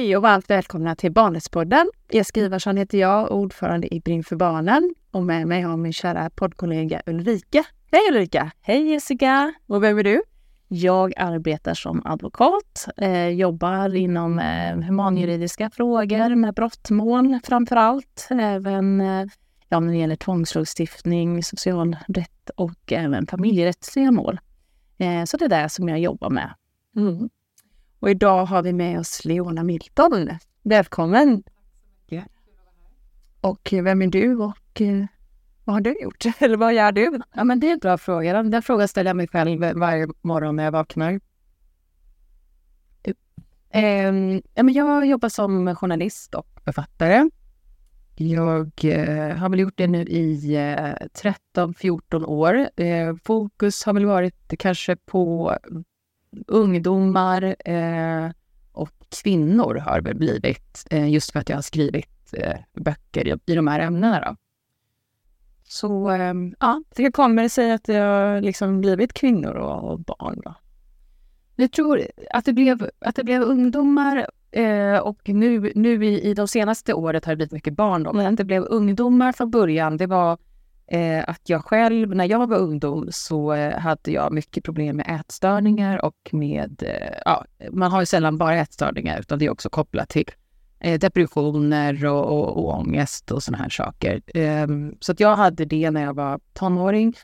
Hej och varmt välkomna till Barnrättspodden. Jessica Ivarsson heter jag, ordförande i Brinn för barnen. Och med mig har min kära poddkollega Ulrika. Hej Ulrika! Hej Jessica! Och vem är du? Jag arbetar som advokat, eh, jobbar inom eh, humanjuridiska frågor med brottmål framför allt. Även eh, ja, när det gäller tvångslagstiftning, socialrätt och även familjerättsliga mål. Eh, så det är det som jag jobbar med. Mm. Och idag har vi med oss Leona Milton. Välkommen! Ja. Och vem är du och eh, vad har du gjort? Eller vad gör du? Ja, men det är en bra fråga. Den frågan ställer jag mig själv varje morgon när jag vaknar. Um, ja, men jag jobbar som journalist och författare. Jag uh, har väl gjort det nu i eh, uh, 13-14 år. Uh, fokus har väl varit kanske på ungdomar eh, och kvinnor har väl blivit, eh, just för att jag har skrivit eh, böcker i, i de här ämnena. Då. Så eh, ja, det kommer sig att det har liksom blivit kvinnor och, och barn. Då. Jag tror att det blev, att det blev ungdomar eh, och nu, nu i, i de senaste året har det blivit mycket barn. Då. Men det blev ungdomar från början. Det var eh, att jag själv, när jag var ungdom, så eh, hade jag mycket problem med ätstörningar och med... Eh, ja, man har ju sällan bara ätstörningar, utan det är också kopplat till eh, depressioner och, och, och ångest och såna här saker. Ehm, så att jag hade det när jag var tonåring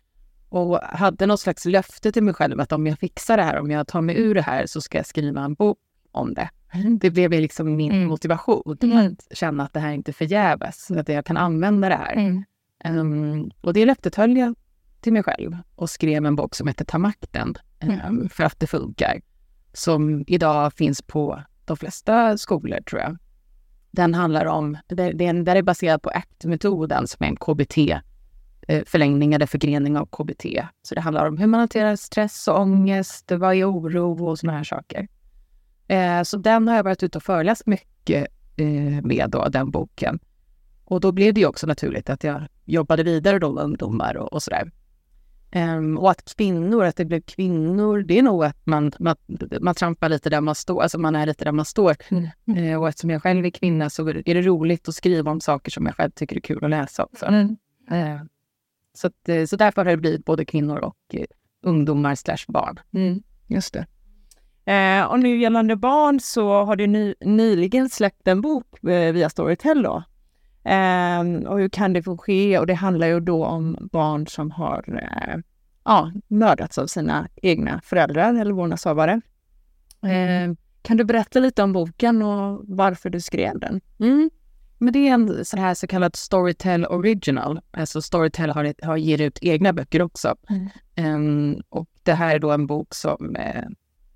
och hade något slags löfte till mig själv att om jag fixar det här, om jag tar mig ur det här så ska jag skriva en bok om det. Det blev liksom min mm. motivation, mm. att känna att det här inte förgäves, att jag kan använda det här. Um, och det löftet höll jag till mig själv och skrev en bok som heter Ta makten, um, för att det funkar. Som idag finns på de flesta skolor, tror jag. Den handlar om, det, är baserad på ACT-metoden som är en KBT, eh, förlängning eller förgrening av KBT. Så det handlar om hur man hanterar stress och ångest, vad är oro och såna här saker. Eh, så den har jag varit ute och föreläst mycket eh, med, då, den boken. Och då blev det ju också naturligt att jag jobbade vidare då med ungdomar och, och sådär. Um, och att kvinnor, att det blev kvinnor, det är nog att man, man, man trampar lite där man står, alltså man är lite där man står. Mm. Uh, och eftersom jag själv är kvinna så är det roligt att skriva om saker som jag själv tycker är kul att läsa också. Mm. Uh, så, att, eh, så därför har det blivit både kvinnor och uh, ungdomar slash barn. Mm. Just det. Eh, och nu gällande barn så har du ny, nyligen släppt en bok eh, via Storytel då. Eh, och hur kan det få ske? Och det handlar ju då om barn som har eh, ja, mördats av sina egna föräldrar eller vårdnadshavare. Eh, kan du berätta lite om boken och varför du skrev den? Mm. Men det är en sån här så kallad Storytel Original. Alltså Storytel har, har ger ut egna böcker också. Mm. Um, och det här är då en bok som eh,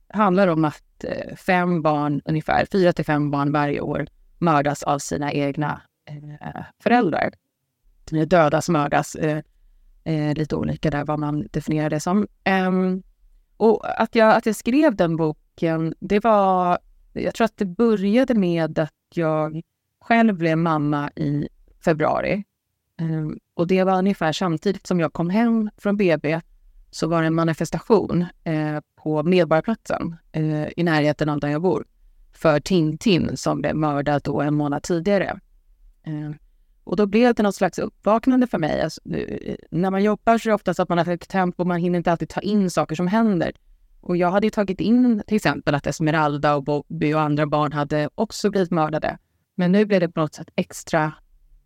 handlar om att eh, fem barn, ungefär fyra till fem barn varje år mördas av sina egna Eh, föräldrar. Dödas, mördas, eh, eh, lite olika där vad man definierar det som. Ehm, och att jag, att jag skrev den boken, det var... Jag tror att det började med att jag själv blev mamma i februari. Ehm, och det var ungefär samtidigt som jag kom hem från BB så var det en manifestation eh, på Medborgarplatsen eh, i närheten av där jag bor för Tintin som blev mördad då en månad tidigare. Eh, och då blev det något slags uppvaknande för mig. Alltså, eh, när man jobbar så är det ofta så att man har högt tempo, man hinner inte alltid ta in saker som händer. Och jag hade tagit in till exempel att Esmeralda och Bobby och andra barn hade också blivit mördade. Men nu blev det på något sätt extra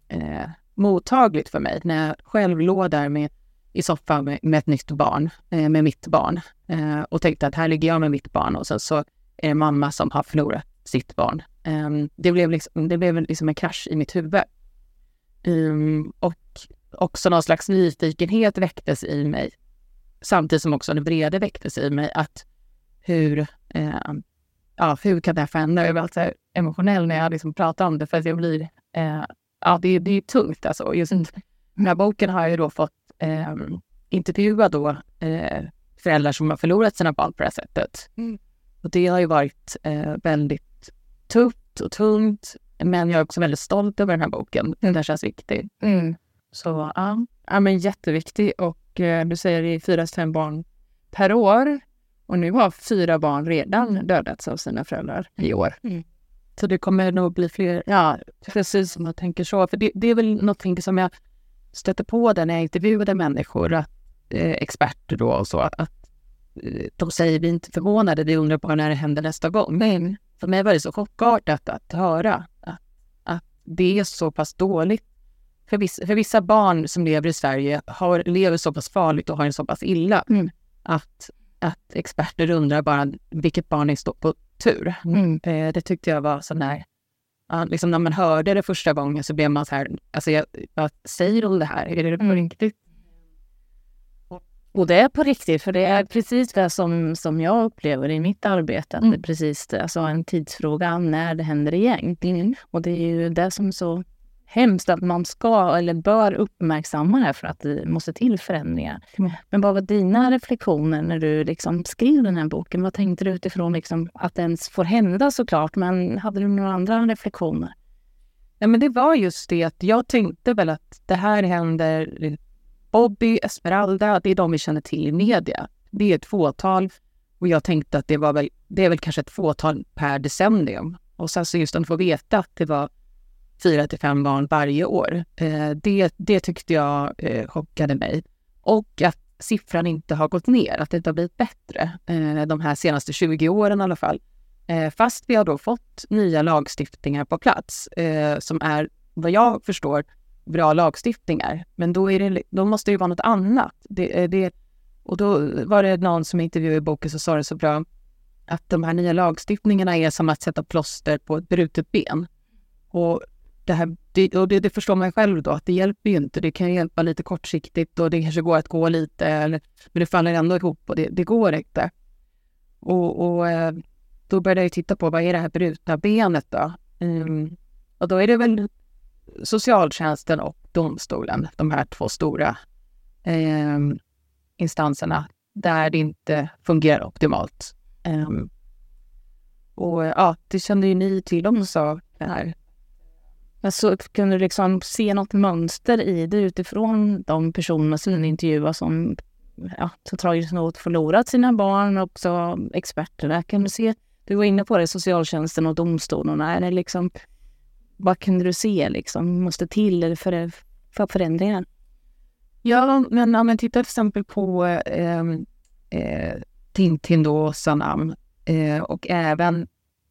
eh, mottagligt för mig när jag själv låg där med, i soffan med, med ett nytt barn, eh, med mitt barn. Eh, och tänkte att här ligger jag med mitt barn och sen så är det mamma som har förlorat sitt barn. Um, det blev, liksom, det blev liksom en krasch i mitt huvud. Um, och också någon slags nyfikenhet väcktes i mig. Samtidigt som också en vrede väcktes i mig. Att hur, uh, ja, hur kan det här förändra? Jag blir alltid emotionell när jag liksom pratar om det för att jag blir... Uh, ja, det, det är tungt alltså. Just mm. den här boken har jag då fått um, intervjua då uh, föräldrar som har förlorat sina barn på det här sättet. Mm. Och det har ju varit uh, väldigt tufft och tungt. Men jag är också väldigt stolt över den här boken. Den känns viktig. Mm. Så ja. ja, men jätteviktig. Och eh, du säger det är fyra till fem barn per år. Och nu har fyra barn redan dödats av sina föräldrar i år. Mm. Så det kommer nog bli fler, ja, precis som jag tänker så. För det, det är väl någonting som jag stöter på där när jag intervjuade människor, att, eh, experter då och så, att, att eh, de säger vi är inte förvånade, vi undrar bara när det händer nästa gång. Men för mig var det så chockartat att höra att, att det är så pass dåligt för vissa, för vissa barn som lever i Sverige har, lever så pass farligt och har det så pass illa Mm. att, att experter undrar bara vilket barn är står på tur. Mm. Eh, det tyckte jag var sån där... Liksom när man hörde det första gången så blev man så här, alltså jag, vad säger de det här? Är det på Mm. riktigt? Och det är på riktigt, för det är precis det som, som jag upplever i mitt arbete. Mm. det är precis det, alltså en tidsfråga när det händer igen. Och det är ju det som är så hemskt att man ska eller bör uppmärksamma det för att det måste till förändringar. Mm. Men vad var dina reflektioner när du liksom skrev den här boken? Vad tänkte du utifrån liksom att det ens får hända såklart, men hade du några andra reflektioner? Ja, men det var just det att jag tänkte väl att det här händer Bobby, Esmeralda, det är de vi känner till i media. Det är ett fåtal och jag tänkte att det var väl, det är väl kanske ett fåtal per decennium. Och sen så just att få veta att det var fyra till fem barn varje år, eh, det, det tyckte jag eh, chockade mig. Och att siffran inte har gått ner, att det inte har blivit bättre eh, de här senaste 20 åren i alla fall. Eh, fast vi har då fått nya lagstiftningar på plats eh, som är, vad jag förstår, bra lagstiftningar. Men då, är det, då måste det ju vara något annat. Det, eh, det, och då var det någon som intervjuade i boken som sa det så bra att de här nya lagstiftningarna är som att sätta plåster på ett brutet ben. Och det, här, det, och det, det förstår man själv då att det hjälper ju inte. Det kan hjälpa lite kortsiktigt och det kanske går att gå lite, eller, men det faller ändå ihop och det, det går inte. Och, och eh, då började jag titta på vad är det här brutna benet då? Mm. Och då är det väl socialtjänsten och domstolen, de här två stora eh, instanserna där det inte fungerar optimalt. Eh, och ja, det kände ju ni till också. Det här. Alltså, kunde du liksom se något mönster i det utifrån de personer som du intervjuade som ja, så tragiskt nog förlorat sina barn och också experterna. Kan du se, du var inne på det, socialtjänsten och domstolarna. Är det liksom, vad kunde du se liksom måste till för, för förändringar? Ja, men om man tittar till exempel på eh, eh, Tintin då, Sanam eh, och även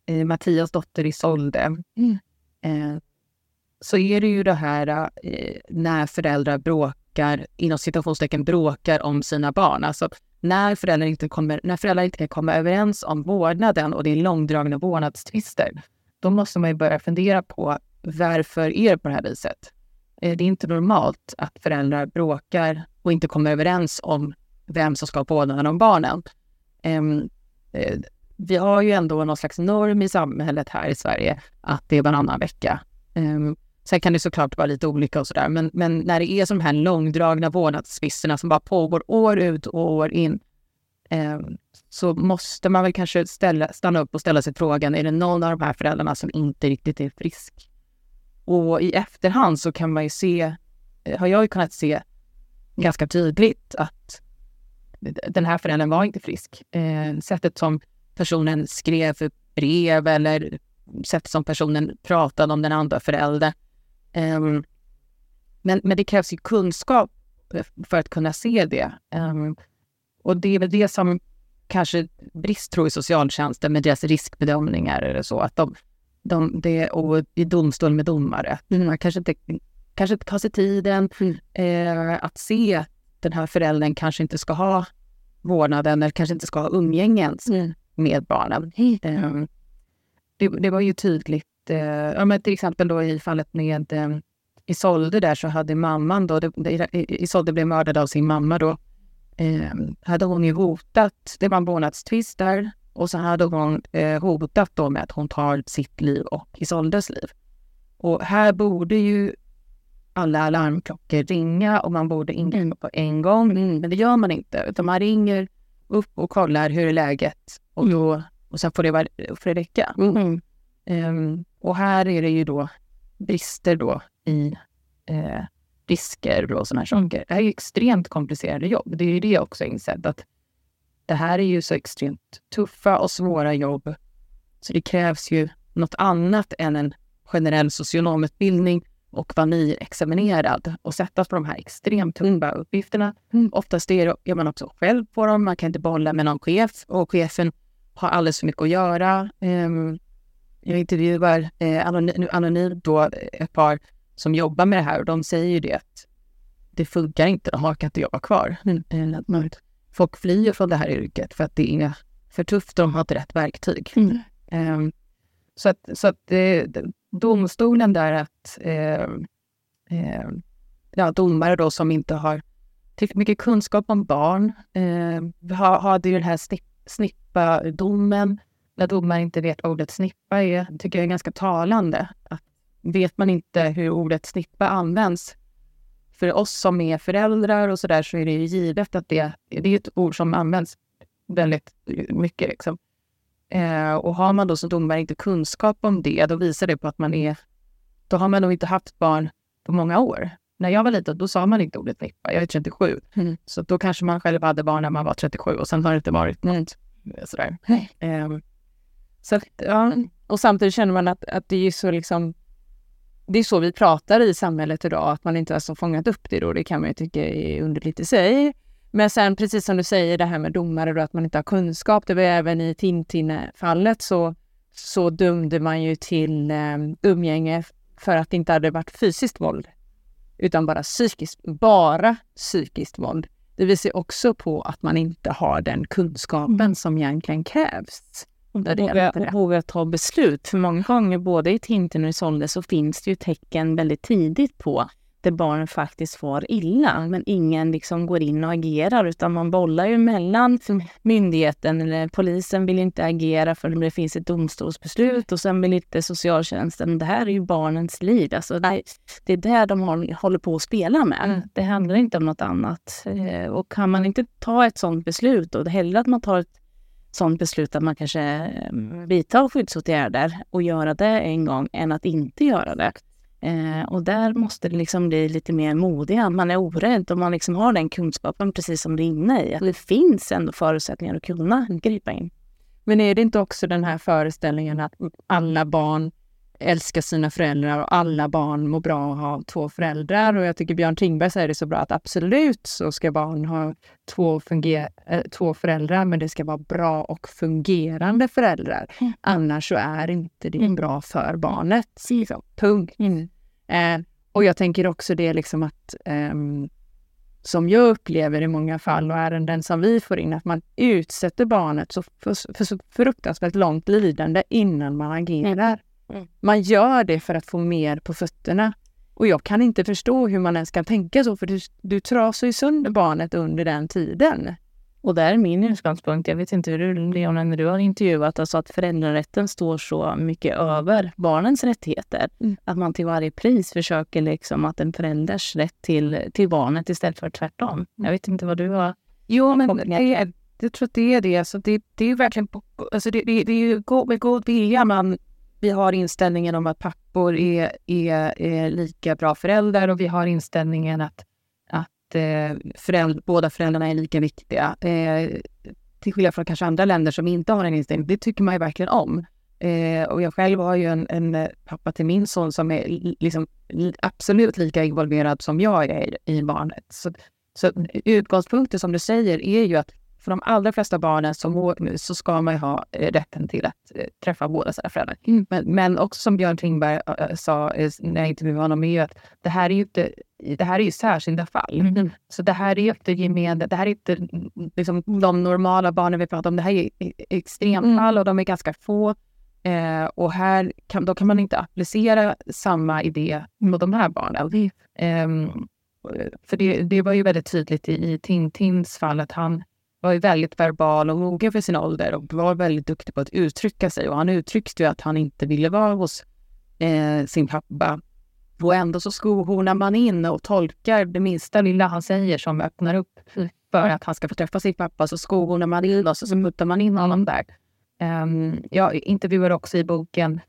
eh, Mattias dotter Isolde. Mm. Eh, så är det ju det här eh, när föräldrar bråkar, inom citationstecken bråkar om sina barn. Alltså när föräldrar inte, kommer, när föräldrar inte kan komma överens om vårdnaden och det är långdragna vårdnadstvister, då måste man ju börja fundera på varför är det på det här viset? Eh, det är inte normalt att föräldrar bråkar och inte kommer överens om vem som ska ha vårdnaden om barnen. Ehm, eh, vi har ju ändå någon slags norm i samhället här i Sverige att det är varannan vecka. Ehm, sen kan det såklart vara lite olika och sådär, men, men när det är som de här långdragna vårdnadstvisterna som bara pågår år ut och år in, Ehm, så måste man väl kanske ställa, stanna upp och ställa sig frågan, är det någon av de här föräldrarna som inte riktigt är frisk? Och i efterhand så kan man ju se, eh, har jag ju kunnat se ganska tydligt att den här föräldern var inte frisk. Ehm, sättet som personen skrev brev eller sättet som personen pratade om den andra föräldern. Ehm, men, men det krävs ju kunskap eh, för att kunna se det. Och det är väl det som kanske brist tror i socialtjänsten med deras riskbedömningar eller så. Att de, de, det, och i domstol med domare. Man kanske inte, kanske inte tar sig tiden eh, att se den här föräldern kanske inte ska ha vårdnaden eller kanske inte ska ha umgänge ens med barnen. Eh, det, det var ju tydligt. Eh, ja, men till exempel då i fallet med eh, Isolde där så hade mamman då, det, Isolde blev mördad av sin mamma då, eh, hade hon ju hotat, det var en vårdnadstvist där, och så hade hon eh, hotat då med att hon tar sitt liv och Isoldes liv. Och här borde ju alla larmklockor ringa och man borde ingripa på en gång. Men det gör man inte, utan man ringer upp och kollar hur är läget och, då, och sen får det, vara, får det räcka. Mm. Ehm, och här är det ju då brister då i eh, risker och sådana här saker. Det här är ju extremt komplicerade jobb. Det är ju det jag också har insett att det här är ju så extremt tuffa och svåra jobb. Så det krävs ju något annat än en generell socionomutbildning och vara nyexaminerad och sättas på de här extremt tunga uppgifterna. Mm. Oftast är, är man också själv på dem, man kan inte bolla med någon chef och chefen har alldeles för mycket att göra. Um, jag intervjuar eh, anony- anonymt då ett par som jobbar med det här och de säger ju det att det funkar inte, de orkar inte jobba kvar. Mm. Folk flyr från det här yrket för att det är för tufft, de har inte rätt verktyg. Mm. Um, så att, så att eh, domstolen där att eh, eh, ja, domare då som inte har tillräckligt mycket kunskap om barn eh, ha, hade ju den här snipp, snippa-domen när domare inte vet vad ordet snippa är, tycker jag är ganska talande. Att vet man inte hur ordet snippa används för oss som är föräldrar och så där så är det ju givet att det, det är ett ord som används väldigt mycket. Liksom. Eh, och har man då som domare inte kunskap om det, då visar det på att man är... Då har man nog inte haft barn på många år. När jag var liten, då sa man inte ordet nippa. Jag är 37. Mm. Så då kanske man själv hade barn när man var 37 och sen har det inte varit något sådär. Eh, Så ja. Och samtidigt känner man att, att det är så liksom det är så vi pratar i samhället idag, att man inte har så fångat upp det då. Det kan man ju tycka är underligt i sig. Men sen precis som du säger det här med domare då, att man inte har kunskap. Det var även i Tintin-fallet så, så dömde man ju till um, umgänge för att det inte hade varit fysiskt våld. Utan bara psykiskt, bara psykiskt våld. Det visar också på att man inte har den kunskapen mm. som egentligen krävs. Våga, våga ta beslut. För många gånger, både i Tintin och i Solde, så finns det ju tecken väldigt tidigt på där barnen faktiskt far illa, men ingen liksom går in och agerar, utan man bollar ju mellan myndigheten eller polisen vill inte agera för det finns ett domstolsbeslut och sen vill inte socialtjänsten. Det här är ju barnens liv. Alltså det, det är där de håller på att spela med. Mm. Det handlar inte om något annat. Eh, och kan man inte ta ett sådant beslut, och hellre att man tar ett sådant beslut att man kanske eh, vidtar skyddsåtgärder och göra det en gång än att inte göra det. Eh, och där måste det liksom bli lite mer modiga. Man är orädd och man liksom har den kunskapen precis som du är inne i. Att det finns ändå förutsättningar att kunna gripa in. Men är det inte också den här föreställningen att alla barn älskar sina föräldrar och alla barn mår bra att ha två föräldrar. Och jag tycker Björn Tingberg säger det så bra att absolut så ska barn ha två, funger- äh, två föräldrar, men det ska vara bra och fungerande föräldrar. Mm. Annars så är inte det mm. bra för barnet. Liksom. Punkt. Mm. Eh, och jag tänker också det liksom att um, som jag upplever i många fall och ärenden som vi får in, att man utsätter barnet så för, för så fruktansvärt långt lidande innan man agerar. Mm. Man gör det för att få mer på fötterna. Och jag kan inte förstå hur man ens kan tänka så, för du, du trasar ju sönder barnet under den tiden. Och där är min utgångspunkt, jag vet inte hur du, Leona, när du har intervjuat, alltså att föräldrarätten står så mycket över barnens rättigheter. Mm. Att man till varje pris försöker liksom att en förälders rätt till, till barnet istället för tvärtom. Jag vet inte vad du har... Jo, men det, jag tror att det är det. Alltså det, det är verkligen... Alltså det, det, det är ju med god vilja man vi har inställningen om att pappor är, är, är lika bra föräldrar och vi har inställningen att, att eh, föräldrar, båda föräldrarna är lika viktiga. Eh, till skillnad från kanske andra länder som inte har en inställning. Det tycker man ju verkligen om. Eh, och jag själv har ju en, en, eh, pappa till min son som är liksom absolut lika involverad som jag är i, i barnet. Så, så utgångspunkten som du säger är ju att för de allra flesta barnen så, så ska man ha eh, rätten till att eh, träffa båda sina föräldrar. Mm. Men, men, också som Björn Klingberg äh, sa när jag intervjuade honom, är ju att det här är ju, inte, det här är ju särskilda fall. Mm. Så det här är ju inte gemene, det här är inte liksom, de normala barnen vi pratar om. Det här är extremfall mm. och de är ganska få. Eh, och här kan, då kan man inte applicera samma idé mot de här barnen. Eh, för det, det var ju väldigt tydligt i, i Tintins fall att han var ju väldigt verbal och mogen för sin ålder och var väldigt duktig på att uttrycka sig. Och han uttryckte ju att han inte ville vara hos eh, sin pappa. Och ändå så skohornar man in och tolkar det minsta lilla han säger som öppnar upp för att han ska få träffa sin pappa. Så skohornar man in och så, så muttar man in honom där. Um, jag intervjuar också i boken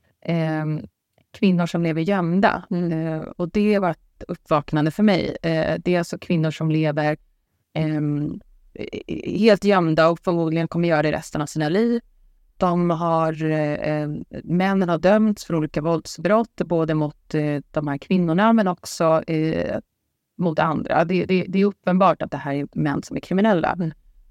um, kvinnor som lever gömda. Mm. Uh, och det var ett uppvaknande för mig. Uh, det är alltså kvinnor som lever um, helt gömda och förmodligen kommer göra det resten av sina liv. de har, eh, männen har dömts för olika våldsbrott, både mot eh, de här kvinnorna men också eh, mot andra. Det, det, det, är uppenbart att det här är män som är kriminella.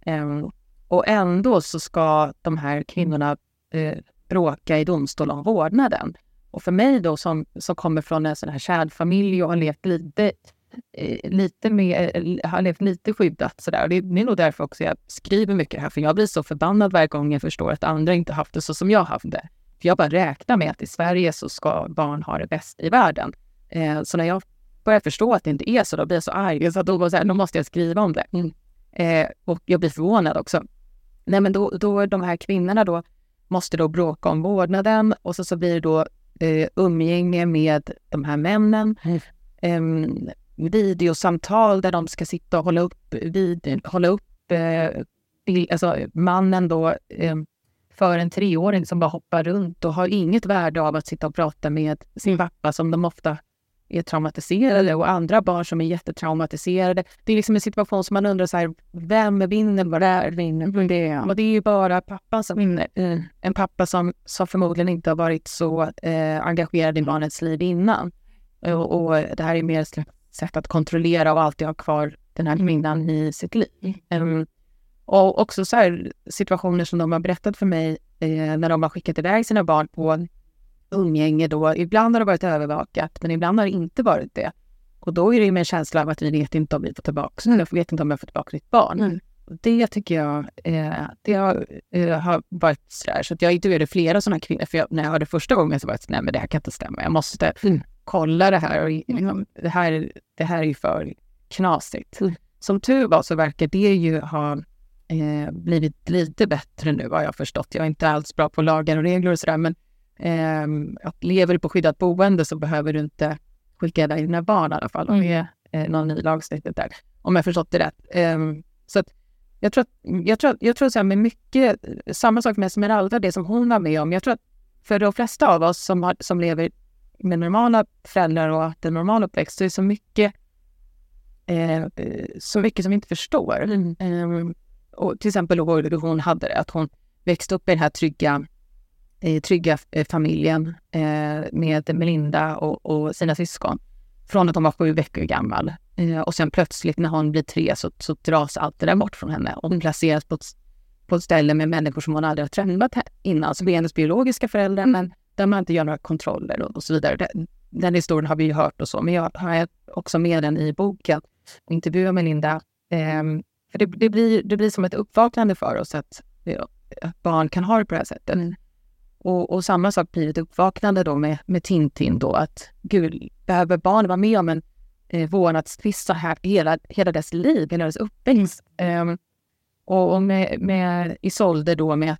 Mm. och ändå så ska de här kvinnorna eh, bråka i domstol om vårdnaden. Och för mig då som, som kommer från en sån här kärnfamilj och har levt lite, eh, lite, med, eh, har levt lite skyddat sådär. Det, det är nog därför också jag skriver mycket här, för jag blir så förbannad varje gång jag förstår att andra inte haft det så som jag haft det. För jag bara räknar med att i Sverige så ska barn ha det bäst i världen. Eh, så när jag börjar förstå att det inte är så, då blir jag så arg. Så då, så här, då måste jag skriva om det. Mm. Eh, och jag blir förvånad också. Nej, men då, då de här kvinnorna då måste då bråka om vårdnaden och så, så blir det då eh, umgänge med de här männen. Mm. Eh, videosamtal där de ska sitta och hålla upp, vid, hålla upp eh, alltså mannen då eh, för en treåring som bara hoppar runt och har inget värde av att sitta och prata med sin pappa som de ofta är traumatiserade och andra barn som är jättetraumatiserade. Det är liksom en situation som man undrar så här, vem vinner vad där vinner på det? Och det är ju bara pappan som vinner. Mm. En pappa som, som förmodligen inte har varit så eh, engagerad i barnets liv innan. Och, och, det här är mer sätt att kontrollera och alltid ha kvar den här kvinnan i sitt liv. Um, och också så här, situationer som de har berättat för mig eh, när de har skickat iväg sina barn på umgänge då. Ibland har det varit övervakat, men ibland har det inte varit det. Och då är det med en känsla av att vi vet inte om vi får tillbaka, eller vet inte om jag får tillbaka ditt barn. Mm. Det tycker jag eh, det har, eh, har varit sådär. Så att jag intervjuade flera sådana kvinnor. För jag, när jag hörde första gången så var jag så nej men det här kan inte stämma. Jag måste mm. Kolla det här. Och, liksom, det, här det här är ju för knasigt. Mm. Som tur var så verkar det ju ha eh, blivit lite bättre nu vad jag har förstått. Jag är inte alls bra på lagar och regler och sådär. Men eh, att lever du på skyddat boende så behöver du inte skicka iväg dina barn i alla fall. Mm. Det är eh, någon ny lagstiftning där, om jag förstått det rätt. Eh, så att jag tror att, jag tror, jag tror så här med mycket, samma sak med Esmeralda, det som hon var med om. Jag tror att för de flesta av oss som, har, som lever med normala föräldrar och haft en normal uppväxt så är det så mycket, eh, så mycket som vi inte förstår. Mm. Eh, och till exempel hur hon hade det, att hon växte upp i den här trygga eh, trygga eh, familjen eh, med Melinda och, och, sina syskon. Från att hon var sju veckor gammal. Eh, och sen plötsligt när hon blir tre så, så dras allt det där bort från henne. Och hon placeras på ett, på ett ställe med människor som hon aldrig har träffat innan. Som är hennes biologiska föräldrar, men där man inte gör några kontroller och, och så vidare. Den, den historien har vi ju hört och så, men jag har också med den i boken. Intervjuar Melinda. Eh, för det, det, blir, det blir som ett uppvaknande för oss att, att barn kan ha det på det här sättet. Mm. Och, och, samma sak blir ett uppvaknande då med, med Tintin då att gud, behöver barn vara med om en eh, vårdnadstvist så här hela, hela dess liv, hela dess uppväxt? Um, och, och med, med Isolde då med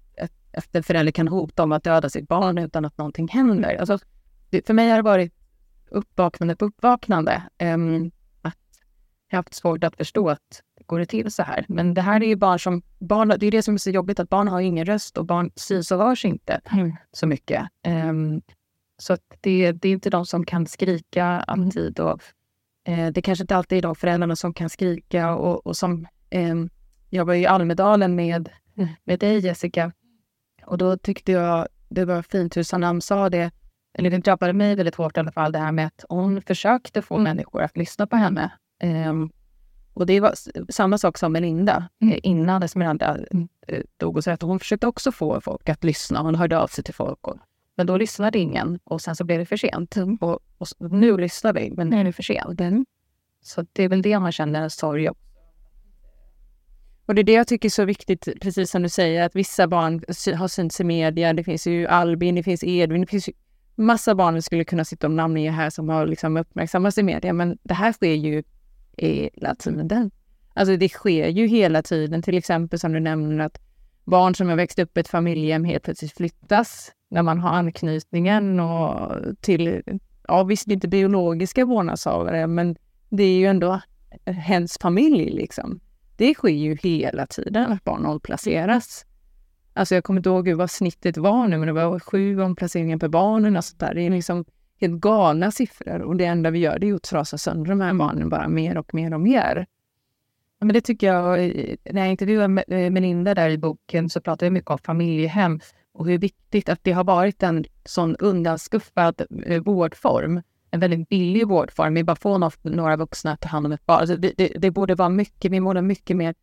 att, en förälder kan hota om att döda sitt barn utan att någonting händer. Alltså, det, för mig har det varit uppvaknande på uppvaknande. Um, att jag har haft svårt att förstå att går det till så här? Men det här är ju barn som... Barn, det är det som är så jobbigt, att barn har ingen röst och barn syns och hörs inte mm. så mycket. Um, så det, det, är inte de som kan skrika alltid. Och, uh, det kanske inte alltid är de föräldrarna som kan skrika. Och, och som, um, jag var i Almedalen med, med dig Jessica och då tyckte jag det var fint hur Sanam sa det, eller det drabbade mig väldigt hårt i alla fall, det här med att hon försökte få mm. människor att lyssna på henne. Um, och det var samma sak som Melinda mm. innan Esmeralda eh, dog. Och så att hon försökte också få folk att lyssna. Hon hörde av sig till folk. Och, men då lyssnade ingen och sen så blev det för sent. Mm. Och, och, nu lyssnar vi, men nu är det för sent. Mm. Så det är väl det man känner sorg och det är det jag tycker är så viktigt, precis som du säger, att vissa barn har synts i media. Det finns ju Albin, det finns Edvin, det finns ju massa barn vi skulle kunna sitta och namnge här som har liksom uppmärksammats i media. Men det här sker ju hela tiden. Alltså det sker ju hela tiden, till exempel som du nämner att barn som har växt upp i ett familjehem helt plötsligt flyttas när man har anknytningen och till, ja visst inte biologiska vårdnadshavare, men det är ju ändå hens familj liksom. Det sker ju hela tiden att barn nollplaceras. Alltså jag kommer inte ihåg vad snittet var nu, men det var sju omplaceringar per barn. Och sånt där. Det är liksom helt galna siffror och det enda vi gör det är att trasa sönder de här barnen bara mer och mer och mer. Men det tycker jag, eh, när jag intervjuade eh, Melinda där i boken så pratade vi mycket om familjehem. och hur viktigt att det har varit en sån undanskuffad eh, vårdform. En väldigt billig vårdform. Vi bara får några, några vuxna att ta hand om ett barn. Alltså det, det, det borde vara mycket, vi borde ha mycket mer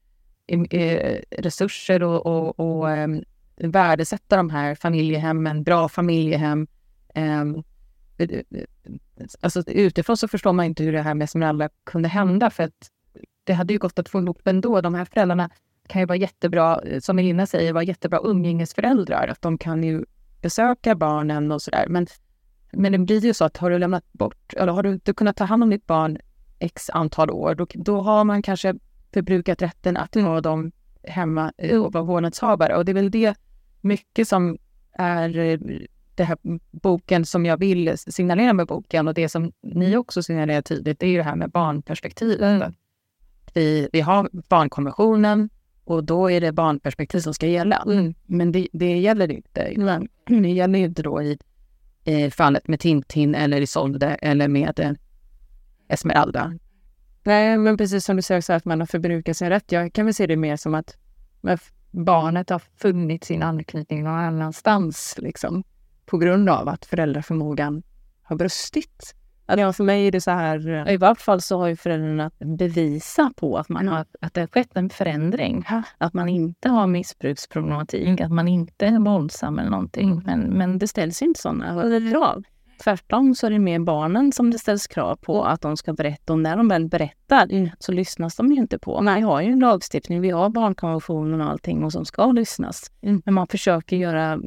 eh, eh resurser och, och, och eh, värdesätta de här familjehemmen, bra familjehem. Ehm, eh, eh, eh, alltså utifrån så förstår man inte hur det här med Esmeralda kunde hända för att det hade ju gått att få ihop ändå. De här föräldrarna kan ju vara jättebra, som Elina säger, vara jättebra umgängesföräldrar. Att de kan ju besöka barnen och sådär. Men, men det blir ju så att har du lämnat bort, eller har du inte kunnat ta hand om ditt barn x antal år, då, då har man kanske förbrukat rätten att ha dem hemma och vara vårdnadshavare. Och det är väl det mycket som är eh, den här boken som jag vill signalera med boken och det som ni också signalerar tydligt, det är ju det här med barnperspektivet. Mm. Vi, vi har barnkonventionen och då är det barnperspektiv som ska gälla. Mm. Men det, det gäller inte. Mm. Det gäller inte då i, i fallet med Tintin eller Isolde eller med eh, Esmeralda. Nej, men precis som du säger så att man har förbrukat sin rätt. Jag kan väl se det mer som att barnet har funnit sin anknytning någon annanstans. Liksom på grund av att föräldraförmågan har brustit. Ja, för mig är det så här... I vart fall så har ju föräldrarna bevisa på att, man har, att det har skett en förändring. Att man inte har missbruksproblematik, att man inte är våldsam eller någonting. Men, men det ställs inte sådana krav. Tvärtom så är det mer barnen som det ställs krav på att de ska berätta. Och när de väl berättar mm. så lyssnas de ju inte på. Nej, vi har ju en lagstiftning, vi har barnkonventionen och allting och som ska lyssnas. Mm. Men man försöker göra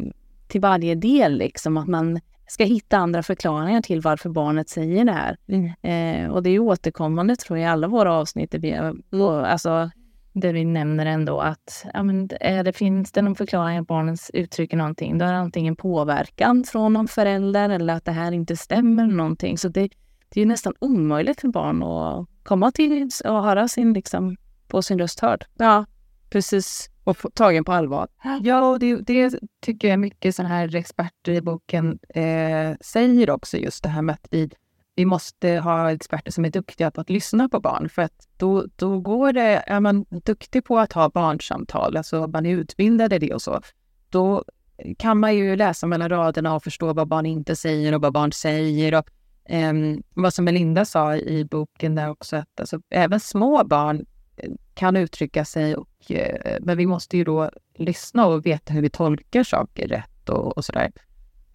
till varje del, liksom att man ska hitta andra förklaringar till varför barnet säger det här. Mm. Eh, och det är återkommande tror jag i alla våra avsnitt. Där vi, alltså, där vi nämner ändå att ja, men är det, finns det någon förklaring att barnen uttrycker någonting, då är det antingen påverkan från någon förälder eller att det här inte stämmer någonting. Så det, det är nästan omöjligt för barn att komma till och höra sin, liksom, få sin röst hörd. Ja, precis och tagen på allvar. Ja, och det, det tycker jag mycket sådana här experter i boken eh, säger också, just det här med att vi, vi måste ha experter som är duktiga på att lyssna på barn. För att då, då går det, är man duktig på att ha barnsamtal, alltså man är utbildad i det och så, då kan man ju läsa mellan raderna och förstå vad barn inte säger och vad barn säger. Och, eh, vad som Melinda sa i boken där också, att alltså, även små barn kan uttrycka sig. Och, eh, men vi måste ju då lyssna och veta hur vi tolkar saker rätt och, och sådär.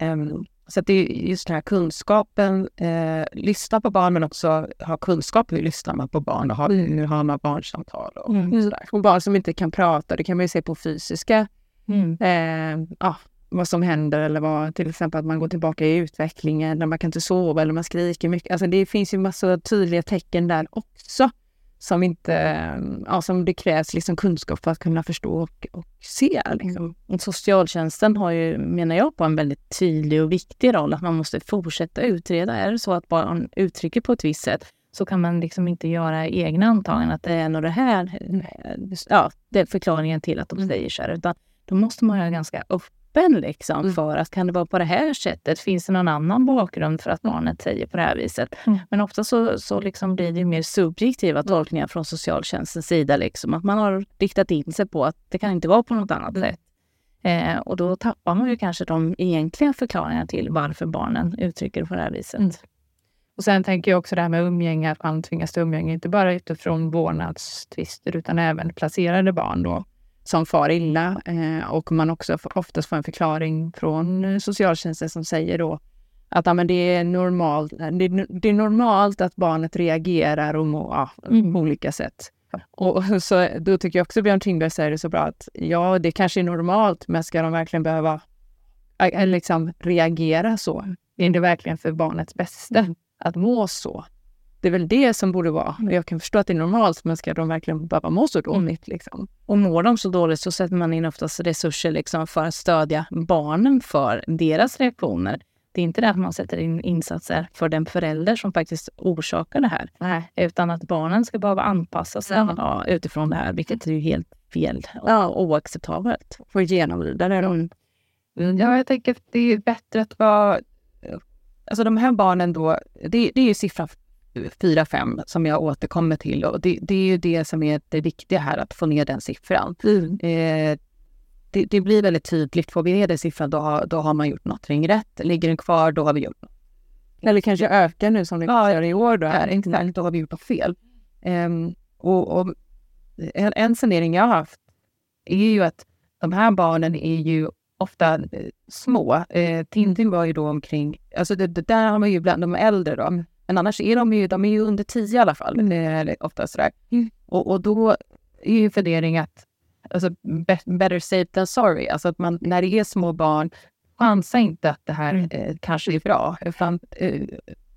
Um, så att det är just den här kunskapen, eh, lyssna på barn men också ha kunskap hur lyssnar man på barn och ha, mm. hur har man barnsamtal och mm. sådär. Och barn som inte kan prata, det kan man ju se på fysiska, mm. eh, ah, vad som händer eller vad, till exempel att man går tillbaka i utvecklingen, när man kan inte sova eller man skriker mycket. Alltså det finns ju massa tydliga tecken där också som, inte, ja, som det krävs liksom kunskap för att kunna förstå och, och se. Liksom. Mm. Socialtjänsten har ju, menar jag, på en väldigt tydlig och viktig roll. Att man måste fortsätta utreda. Är det så att barn uttrycker på ett visst sätt så kan man liksom inte göra egna antaganden att det är nog det här, ja, det är förklaringen till att de mm. säger så här. Utan då måste man ha ganska öppen liksom mm. för att kan det vara på det här sättet? Finns det någon annan bakgrund för att barnet säger på det här viset? Mm. Men ofta så, så liksom blir det mer subjektiva tolkningar från socialtjänstens sida. Liksom, att man har riktat in sig på att det kan inte vara på något annat sätt. Eh, och då tappar man ju kanske de egentliga förklaringarna till varför barnen uttrycker på det här viset. Mm. Och sen tänker jag också det här med umgänge, att man tvingas till umgänge, inte bara utifrån vårdnadstvister utan även placerade barn då som far illa eh, och man också oftast får en förklaring från socialtjänsten som säger då att ja, men det, är normalt, det, det är normalt att barnet reagerar och må, ja, mm. på olika sätt. Och så, då tycker jag också Björn Tingberg säger det så bra att ja, det kanske är normalt, men ska de verkligen behöva liksom reagera så? Är det verkligen för barnets bästa mm. att må så? Det är väl det som borde vara. Jag kan förstå att det är normalt, men ska de verkligen behöva må så dåligt? Liksom? Och mår de så dåligt så sätter man in oftast resurser liksom för att stödja barnen för deras reaktioner. Det är inte det att man sätter in insatser för den förälder som faktiskt orsakar det här. Nej. Utan att barnen ska behöva anpassa sig ja. utifrån det här, vilket är ju helt fel och ja. oacceptabelt. Få genomlida det. Mm. Ja, jag tänker att det är bättre att vara... Alltså de här barnen då, det, det är ju siffran fyra, fem som jag återkommer till. Och det, det, är ju det som är det viktiga här, att få ner den siffran. Mm. Eh, det, det, blir väldigt tydligt. Får vi ner den siffran, då har, då har man gjort någonting rätt. Ligger den kvar, då har vi gjort något. Eller kanske ökar nu som det ja, gör i år. Då. Ja, exakt, då har vi gjort något fel. Um, och, och en, en fundering jag har haft är ju att de här barnen är ju ofta eh, små. Eh, Tintin var ju då omkring, alltså det, det, där har man ju bland de äldre då. Men annars är de ju, de är ju under tio i alla fall, mm. ofta sådär. Mm. Och, och då är ju fundering att, alltså better safe than sorry, alltså att man när det är små barn, chansa inte att det här mm. eh, kanske är bra, utan eh,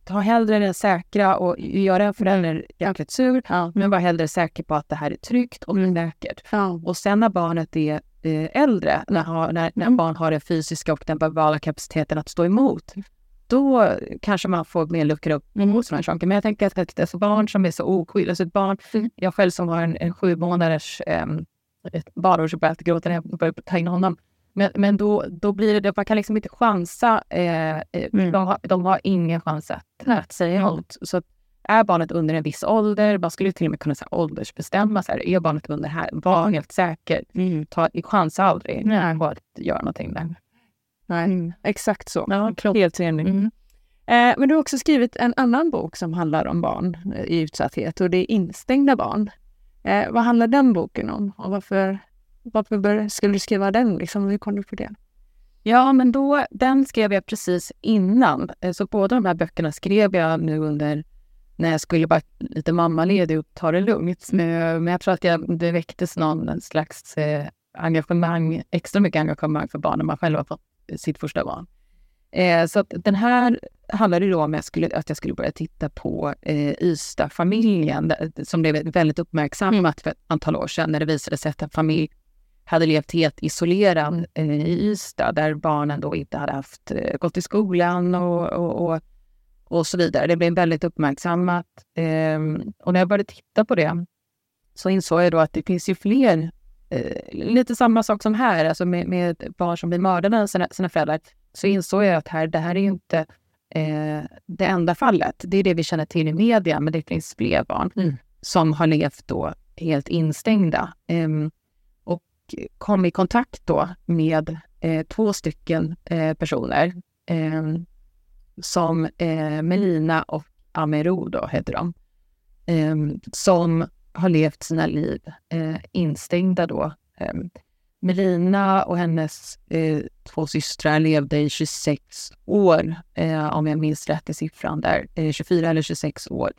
ta hellre det säkra och göra en förälder jäkligt sur, ja. men var hellre säker på att det här är tryggt och mm. säkert. Ja. Och sen när barnet är eh, äldre, när, när, när barn har den fysiska och den verbala kapaciteten att stå emot, då kanske man får mer luckra upp mot sådana saker. Men jag tänker att, att alltså barn som är så oskyldiga, alltså ett barn, mm. jag själv som har en, en sju månaders um, ett barn som börjar gråta när jag börjar ta in honom. Men, men då, då blir det, man kan liksom inte chansa. Eh, eh, mm. de, har, de har ingen chans att, att säga emot. Så är barnet under en viss ålder, man skulle till och med kunna säga åldersbestämma. Så här, är barnet under här, var helt säker. Mm. Ta, chansa aldrig Nej. på att göra någonting där. Nej, mm. exakt så. Ja, helt enig. Mm. Eh, men du har också skrivit en annan bok som handlar om barn i utsatthet och det är Instängda barn. Eh, vad handlar den boken om och varför varför bör, skulle du skriva den? Liksom, hur kom du på det? Ja, men då, den skrev jag precis innan. Eh, så båda de här böckerna skrev jag nu under när jag skulle vara lite mammaledig och ta det lugnt. Men jag tror att jag, det väcktes någon slags eh, engagemang, extra mycket engagemang för barn när man själv har fått sitt första barn. Eh, så att den här handlade då om att jag skulle, att jag skulle börja titta på eh, Ystad-familjen som blev väldigt uppmärksammat för ett antal år sedan när det visade sig att en familj hade levt helt isolerad eh, i Ystad där barnen då inte hade haft, eh, gått i skolan och, och, och, och, så vidare. Det blev väldigt uppmärksammat. Eh, och när jag började titta på det så insåg jag då att det finns ju fler, lite samma sak som här, alltså med, med barn som blir mördade av sina, sina föräldrar, så insåg jag att här, det här är ju inte eh, det enda fallet. Det är det vi känner till i media, men det finns fler barn mm. som har levt då helt instängda. Um, kom i kontakt då med eh, två stycken eh, personer eh, som eh, Melina och Amero då heter de. Ehm, som har levt sina liv eh, instängda då. Eh, Melina och hennes eh, två systrar levde i 26 år, eh, om jag minns rätt i siffran där, eh, 24 eller 26 år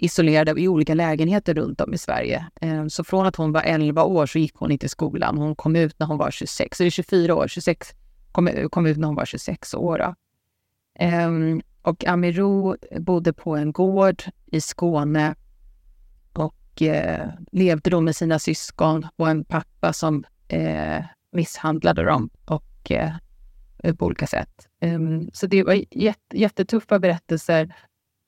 isolerade i olika lägenheter runt om i Sverige. Ehm, så från att hon var 11 år så gick hon inte i skolan. Hon kom ut när hon var 26, så det är 24 år, 26, kom, eh, kom ut när hon var 26 år. Um, och Amiro bodde på en gård i Skåne eh, levde då med sina syskon och en pappa som eh, misshandlade dem och eh, på olika sätt. Um, så det var jätte, jättetuffa berättelser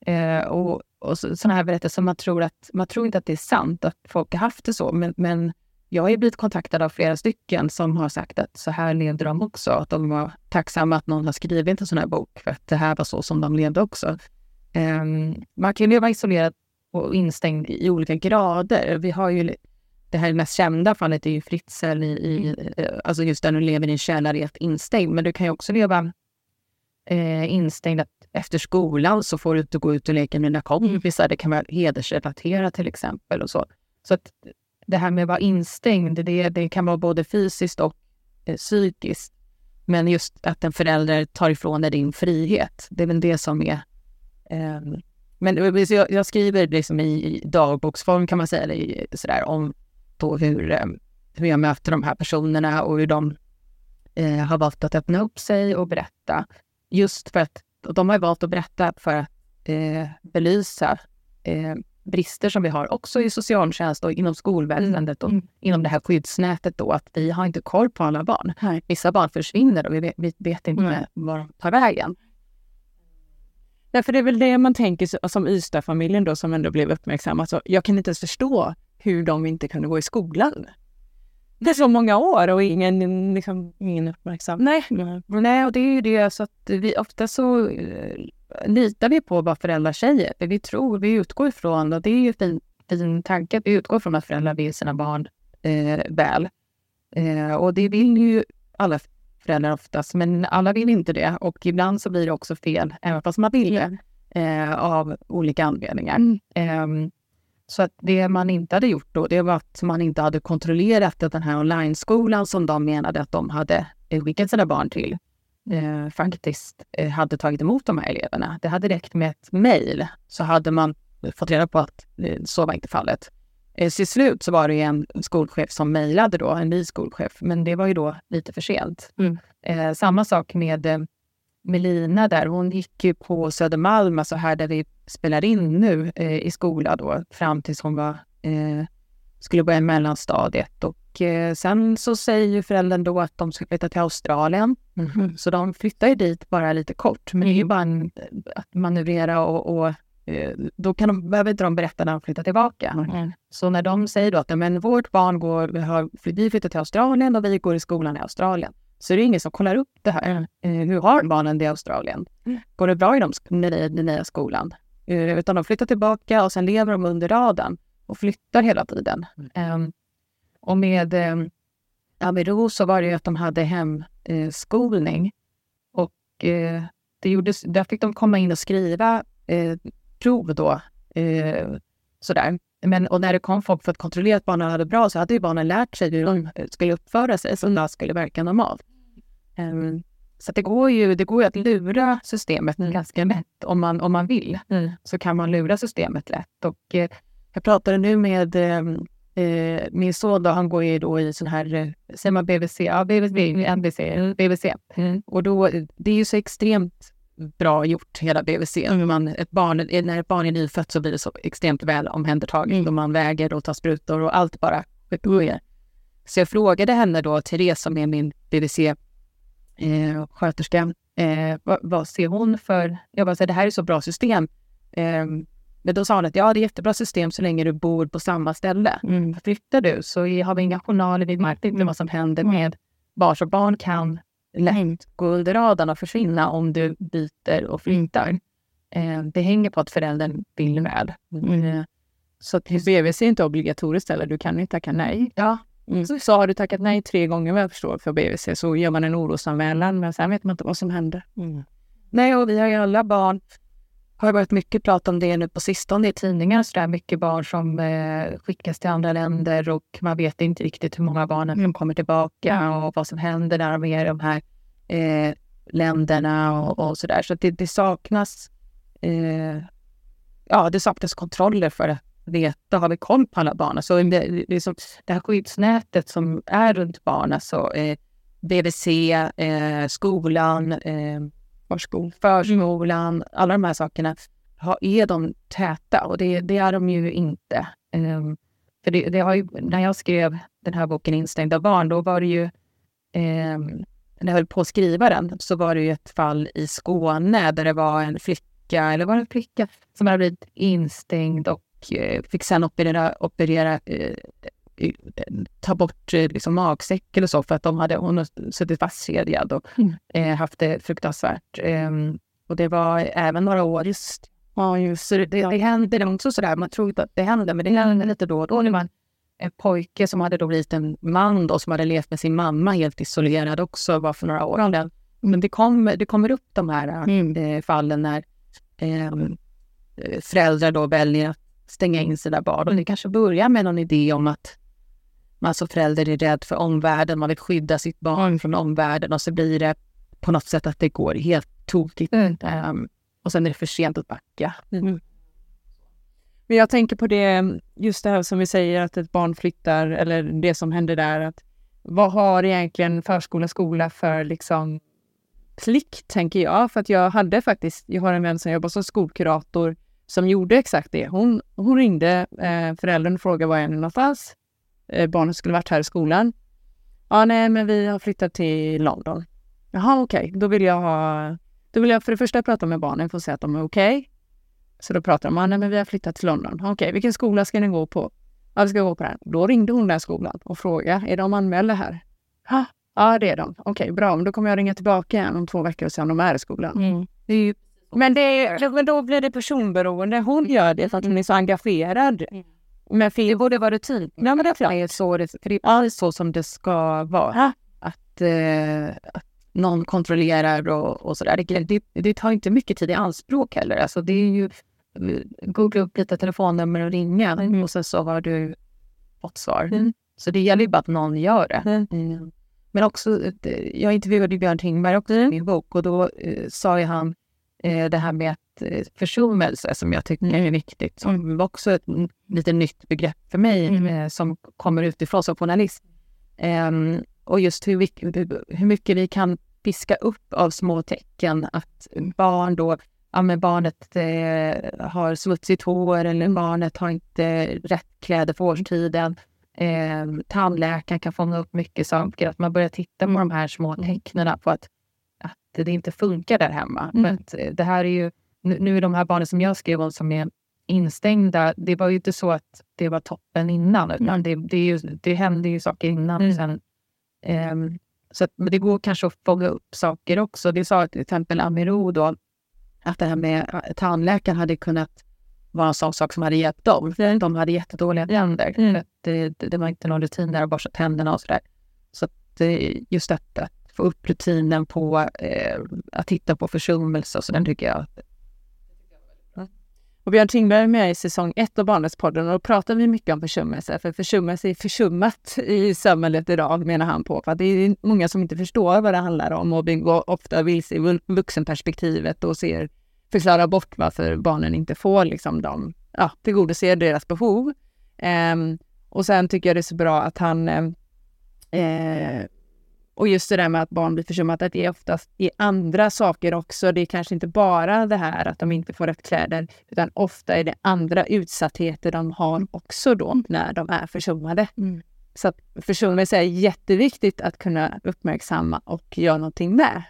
eh, och och sådana här berättelser. Man tror, att, man tror inte att det är sant att folk har haft det så, men, men jag har blivit kontaktad av flera stycken som har sagt att så här levde de också. Att de var tacksamma att någon har skrivit en sån här bok, för att det här var så som de levde också. Um, man kan ju leva isolerad och instängd i olika grader. Vi har ju det här mest kända fallet är ju Fritzl, i, i, mm. alltså just där du lever i en källare helt instängd. Men du kan ju också leva eh, instängd att efter skolan så får du inte gå ut och leka med dina kompisar. Det kan vara hedersrelaterat till exempel. och Så Så att det här med att vara instängd, det, det kan vara både fysiskt och eh, psykiskt. Men just att en förälder tar ifrån dig din frihet, det är väl det som är... Eh, men jag, jag, skriver liksom i, dagboksform kan man säga, eller sådär, om då hur, eh, hur jag möter de här personerna och hur de eh, har valt att öppna upp sig och berätta. Just för att de har valt att berätta för att eh, belysa eh, brister som vi har också i socialtjänst och inom skolväsendet mm. och inom det här skyddsnätet då, att vi har inte koll på alla barn. Nej. Vissa barn försvinner och vi vet, vi vet inte mm. var de tar vägen. Därför det är väl det man tänker som Ystad-familjen då som ändå blev uppmärksamma. Alltså, jag kan inte ens förstå hur de inte kunde gå i skolan det är så många år och ingen, liksom, ingen uppmärksam. Nej. Nej, och det är ju det så att vi ofta så eh, litar vi på vad föräldrar säger. För vi tror, vi utgår ifrån, och det är ju fin, fin tanke, vi utgår från att föräldrar vill sina barn eh, väl. Eh, och det vill ju alla föräldrar oftast, men alla vill inte det. Och ibland så blir det också fel, även fast man vill det, eh, av olika anledningar. Mm. Så att det man inte hade gjort då, det var att man inte hade kontrollerat att den här online-skolan som de menade att de hade skickat sina barn till, eh, faktiskt eh, hade tagit emot de här eleverna. Det hade räckt med ett mejl så hade man fått reda på att eh, så var inte fallet. Eh, till slut så var det en skolchef som mejlade då, en ny skolchef, men det var ju då lite för sent. Mm. Eh, samma sak med eh, Melina där, hon gick ju på Södermalm, alltså här där vi spelar in nu eh, i skola då, fram tills hon var, eh, skulle börja mellanstadiet. Och sen så säger ju föräldern då att de ska flytta till Australien. Mm. Så de flyttar ju dit bara lite kort, men det är ju mm. bara en, att manövrera och, och då kan de, behöver inte de berätta när de flyttar tillbaka. Mm. Så när de säger då att men vårt barn går, vi, har, vi flyttar till Australien och vi går i skolan i Australien så det är ingen som kollar upp det här. Mm. Eh, hur har barnen det i Australien? Mm. Går det bra i de, den nya skolan? Eh, utan de flyttar tillbaka och sen lever de under radarn och flyttar hela tiden. Mm. Eh, och med eh, Amiro så var det ju att de hade hemskolning. och eh, det gjordes, där fick de komma in och skriva eh, prov då. Eh, sådär. Men, och när det kom folk för att kontrollera att barnen hade bra så hade ju barnen lärt sig hur de skulle uppföra sig så att det skulle verka normalt. Um, så det går ju det går ju att lura systemet mm. ganska lätt om man, om man vill. Mm. Så kan man lura systemet lätt. Och, eh, jag pratade nu med ehm, eh, min son, då, han går ju då i sån här, eh, säger man BVC? Ja, BVC, NBC, BVC. Mm. Och då, det är ju så extremt bra gjort, hela BVC. Mm. Man, ett barn, när ett barn är nyfött så blir det så extremt väl omhändertaget mm. och man väger och tar sprutor och allt bara sker. Så jag frågade henne då, Therese som är min BVC eh, eh, vad, vad, ser hon för... Jag bara, så det här är så bra system. Eh, men då sa hon att ja, det är jättebra system så länge du bor på samma ställe. Mm. Flyttar du så har vi inga journaler, vi märker inte vad som händer med barn. Så barn kan lätt gå under radarn och försvinna om du byter och flyttar. Eh, det hänger på att föräldern vill väl. Mm. Eh, så att BVC är inte obligatoriskt eller du kan inte tacka nej. Ja, Mm. Så, så har du tackat nej tre gånger vad jag förstår för BVC så gör man en orosanmälan men sen vet man inte vad som händer. Mm. Nej, och vi har ju alla barn har varit mycket prat om det nu på sistone i tidningar. Så där mycket barn som eh, skickas till andra länder och man vet inte riktigt hur många barn som kommer tillbaka och vad som händer när de är i de här eh, länderna och, och så där. Så det, det saknas eh, ja, det saknas kontroller för att veta, har vi koll på alla barn? Alltså, det, liksom, det här skyddsnätet som är runt barn, alltså eh, BVC, eh, skolan, eh, Förskol. förskolan, alla de här sakerna, är de täta? Och det, det är de ju inte. Um, för det, det, ju, när jag skrev den här boken Instängda barn, då var det ju um, när jag höll på att skriva den så var det ju ett fall i Skåne där det var en flicka, eller var det en flicka, som hade blivit instängd och eh, fick sen operera, operera eh, ta bort eh, liksom, magsäck eller så för att de hade, hon hade suttit fastkedjad och mm. eh, haft det fruktansvärt. Eh, och det var även några år. Just, ja, just det, det, det händer också sådär, man tror inte att det händer, men det händer lite då och då. När man, en pojke som hade då blivit en man då, som hade levt med sin mamma helt isolerad också, var för några år sedan. Men det, kom, det kommer upp de här mm. eh, fallen när ehm, eh, föräldrar då väljer att stänga in sina barn. Och det kanske börjar med någon idé om att man som förälder är rädd för omvärlden, man vill skydda sitt barn från omvärlden och så blir det på något sätt att det går helt tokigt. Mm. Um, och sen är det för sent att backa. Mm. Men jag tänker på det, just det här som vi säger att ett barn flyttar eller det som händer där. Att vad har egentligen förskola, skola för liksom plikt, tänker jag. För att jag hade faktiskt, jag har en vän som jobbar som skolkurator som gjorde exakt det. Hon, hon ringde eh, föräldern och frågade var är ni någonstans? Eh, barnet skulle varit här i skolan. Ja, nej, men vi har flyttat till London. Jaha, okej. Okay. Då vill jag ha... Då vill jag för det första prata med barnen för att se att de är okej. Okay. Så då pratar de, ja, nej, men vi har flyttat till London. Okej, okay. vilken skola ska ni gå på? Ja, vi ska gå på den. Då ringde hon den skolan och frågade, är de anmälda här? Ja, det är de. Okej, bra. Men då kommer jag ringa tillbaka igen om två veckor och se om de är i skolan. Mm. Det är ju men, det är, men då blir det personberoende. Hon gör det för att hon är så engagerad. Mm. Men fin- Det borde vara rutin. Ja, men det är klart. Det är så, det, för det är så som det ska vara. Att, eh, att någon kontrollerar och, och sådär. Det, det, det tar inte mycket tid i anspråk heller. Alltså det är ju eh, googla upp lite telefonnummer och ringa och sen så har du fått svar. Mm. Så det gäller ju bara att någon gör det. Mm. Mm. Men också, eh, jag intervjuade Björn Tingberg också i min bok och då eh, sa ju han eh, det här med att eh, försummelse som jag tycker är viktigt, som var också ett mm, lite nytt begrepp för mig Mm. eh, som kommer utifrån som journalist. Ehm, och just hur, hur mycket vi kan piska upp av små tecken att barn då, ja men barnet eh, har smutsigt hår eller barnet har inte rätt kläder för årstiden. Eh, tandläkaren kan fånga upp mycket saker, att man börjar titta på de här små tecknen på att det inte funkar där hemma. Mm. För att eh, det här är ju, nu, är de här barnen som jag skrev om som är instängda, det var ju inte så att det var toppen innan, utan det, det, är ju, det hände ju saker innan. Mm. Sen, ehm, så att, men det går kanske att fånga upp saker också. Det sa till exempel Amiro då, att det här med eh, tandläkaren hade kunnat vara en sån sak som hade hjälpt dem. För de hade jättedåliga tänder. Mm. Att det, det, det var inte någon rutin där att borsta tänderna och sådär. Så att eh, just detta, att få upp rutinen på eh, att titta på försummelse och så, den tycker jag mm. Och Björn Tingberg är med i säsong ett av Barnrättspodden och då pratar vi mycket om försummelse. För försummelse är försummat i samhället idag, menar han på. För att det är många som inte förstår vad det handlar om. Mobbing går ofta vilse i vuxenperspektivet och ser, förklarar bort varför barnen inte får liksom de, ja, tillgodose deras behov. Ehm, och sen tycker jag det är så bra att han eh, eh och just det där med att barn blir försummat, att det är oftast i andra saker också. Det är kanske inte bara det här att de inte får rätt kläder, utan ofta är det andra utsattheter de har också då när de är försummade. Mm. Så att försummelse är jätteviktigt att kunna uppmärksamma och göra någonting med.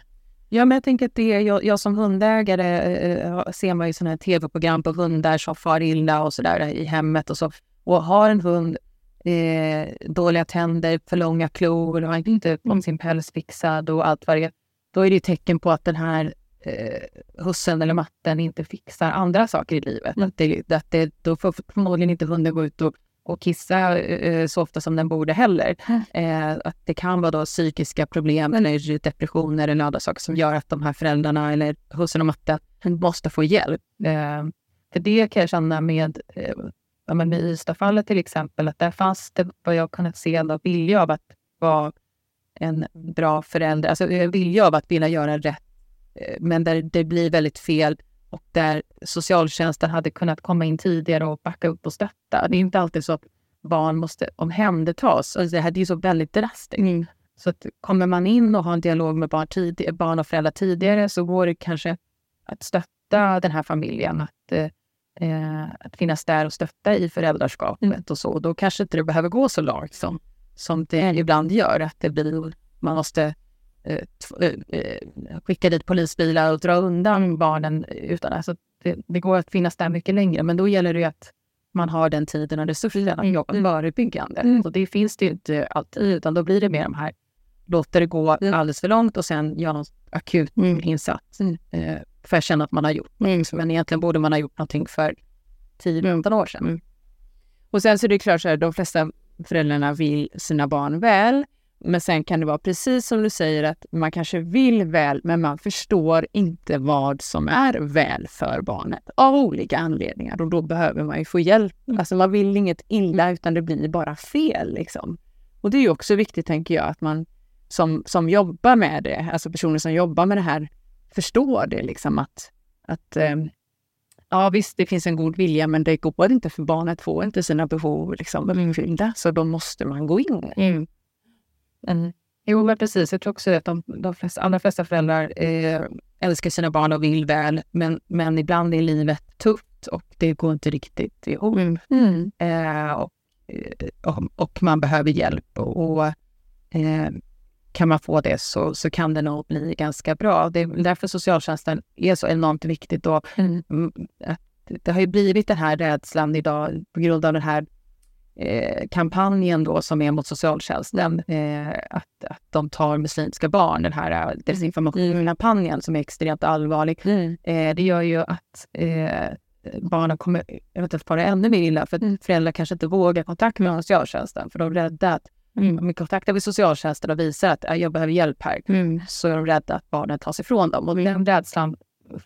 Ja, men jag tänker att det jag, jag som hundägare eh, ser man ju sådana här tv-program på hundar som far illa och sådär i hemmet och så. Och har en hund eh, dåliga tänder, för långa klor och har inte fått sin päls fixad och allt vad det är. Då är det ett tecken på att den här eh, hussen eller matten inte fixar andra saker i livet. Att det, att det, då får förmodligen inte hunden gå ut och, och kissa eh, så ofta som den borde heller. Eh, att det kan vara då psykiska problem eller depressioner eller andra saker som gör att de här föräldrarna eller hussen och matten måste få hjälp. Eh, för det kan jag känna med, eh, ja, men med Ystadfallet till exempel, att där fanns det vad jag kunnat se en vilja av att vara en bra förälder, alltså en vilja av att vilja göra rätt, eh, men där det blir väldigt fel och där socialtjänsten hade kunnat komma in tidigare och backa upp och stötta. Det är inte alltid så att barn måste omhändertas. Alltså det här det är ju så väldigt drastiskt. Så att kommer man in och har en dialog med barn, tid, barn och föräldrar tidigare så går det kanske att stötta den här familjen. Att, eh, att finnas där och stötta i föräldraskapet och så. Då kanske inte det behöver gå så långt som, som det ibland gör. Att det blir, man måste eh, eh, eh, skicka dit polisbilar och dra undan barnen. Utan, alltså, det, det går att finnas där mycket längre, men då gäller det att man har den tiden och resurserna att jobba förebyggande. Mm. Och det finns det inte alltid, utan då blir det mer de här, låter det gå alldeles för långt och sen göra någon akut insats Mm. eh, för att känna att man har gjort något. Men egentligen borde man ha gjort någonting för 10-15 år sedan. Och sen så är det klart så här, de flesta föräldrarna vill sina barn väl. Men sen kan det vara precis som du säger att man kanske vill väl, men man förstår inte vad som är väl för barnet av olika anledningar. Och då behöver man ju få hjälp. Alltså man vill inget illa utan det blir bara fel liksom. Och det är ju också viktigt tänker jag att man som, som jobbar med det, alltså personer som jobbar med det här förstår det liksom att, att ehm, Ja visst, det finns en god vilja men det går inte för barnet får inte sina behov liksom, uppfyllda. Så då måste man gå in. Mm. Men, jo, men precis. Jag tror också att de, de flesta, allra flesta föräldrar eh, älskar sina barn och vill väl. Men, men ibland är livet tufft och det går inte riktigt ihop. Eh, och, eh, och, och man behöver hjälp. Och, och eh, kan man få det så, så kan det nog bli ganska bra. Det är därför socialtjänsten är så enormt viktigt. Och, mm, att det har ju blivit den här rädslan idag på grund av den här eh, kampanjen då som är mot socialtjänsten. Eh, att, att de tar muslimska barn, den här eh, desinformationskampanjen som är extremt allvarlig. Eh, det gör ju att eh, barnen kommer eventuellt fara ännu mer illa för att Mm. föräldrar kanske inte vågar kontakta med socialtjänsten för de är rädda att Mm. om vi kontaktar med socialtjänsten och visar att "Ja, jag behöver hjälp här Mm. så är de rädda att barnen tas ifrån dem. Och den rädslan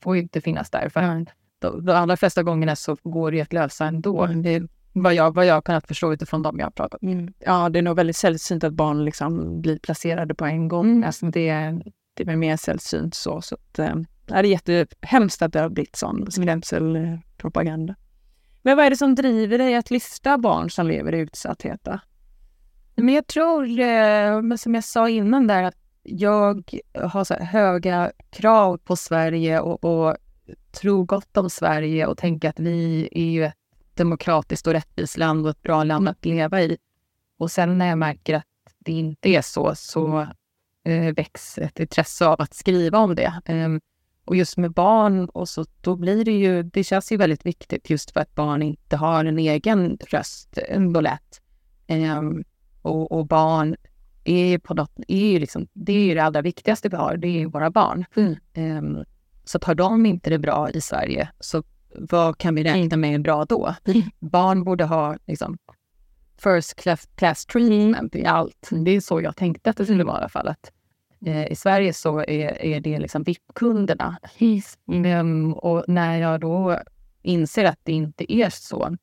får ju inte finnas där. För Mm. de, de allra flesta gångerna så går det att lösa ändå. Mm. Det är vad jag, vad jag kunnat förstå utifrån dem jag har pratat med. Mm. Ja, det är nog väldigt sällsynt att barn liksom blir placerade på en gång. Mm. Alltså det, det är mer sällsynt så. så att, eh, det är jättehemskt att det har blivit sån skrämselpropaganda. Men vad är det som driver dig att lyfta barn som lever i utsatthet? Då? Men jag tror, eh, som jag sa innan där, att jag har så höga krav på Sverige och, och tror gott om Sverige och tänker att vi är ju ett demokratiskt och rättvist land och ett bra land att leva i. Och sen när jag märker att det inte är så, så eh, väcks ett intresse av att skriva om det. Ehm, och just med barn, och så, då blir det ju, det känns ju väldigt viktigt just för att barn inte har en egen röst ändå lätt och, och barn är ju på något, är ju liksom, det är ju det allra viktigaste vi har, det är ju våra barn. Mm. Ehm, så att har de inte det bra i Sverige, så vad kan vi räkna med är bra då? Barn borde ha liksom, first class, class treatment i allt. Det är så jag tänkte att det skulle vara i alla fall. Att, eh, I Sverige så är, är det liksom VIP-kunderna. Ehm, och när jag då inser att det inte är så,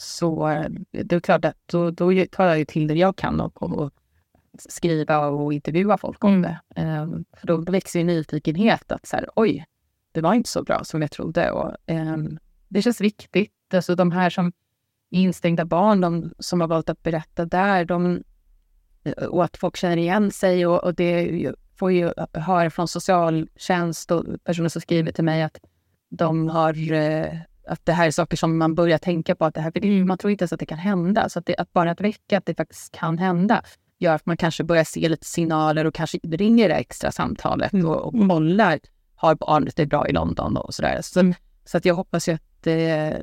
så eh, det är klart att då, då tar jag ju till det jag kan och, och, skriva och intervjua folk om det. Ehm, för då växer ju nyfikenhet att så här, oj, det var inte så bra som jag trodde. Och, ehm, det känns viktigt. Alltså de här som är instängda barn, de som har valt att berätta där, de, och att folk känner igen sig och, och det får ju höra från socialtjänst och personer som skriver till mig att de har eh, att det här är saker som man börjar tänka på. att det här, det, Man tror inte ens att det kan hända. Så att, det, att bara att väcka att det faktiskt kan hända gör att man kanske börjar se lite signaler och kanske ringer det extra samtalet och, och kollar. Har barnet det bra i London och sådär. Så, så att jag hoppas ju att eh,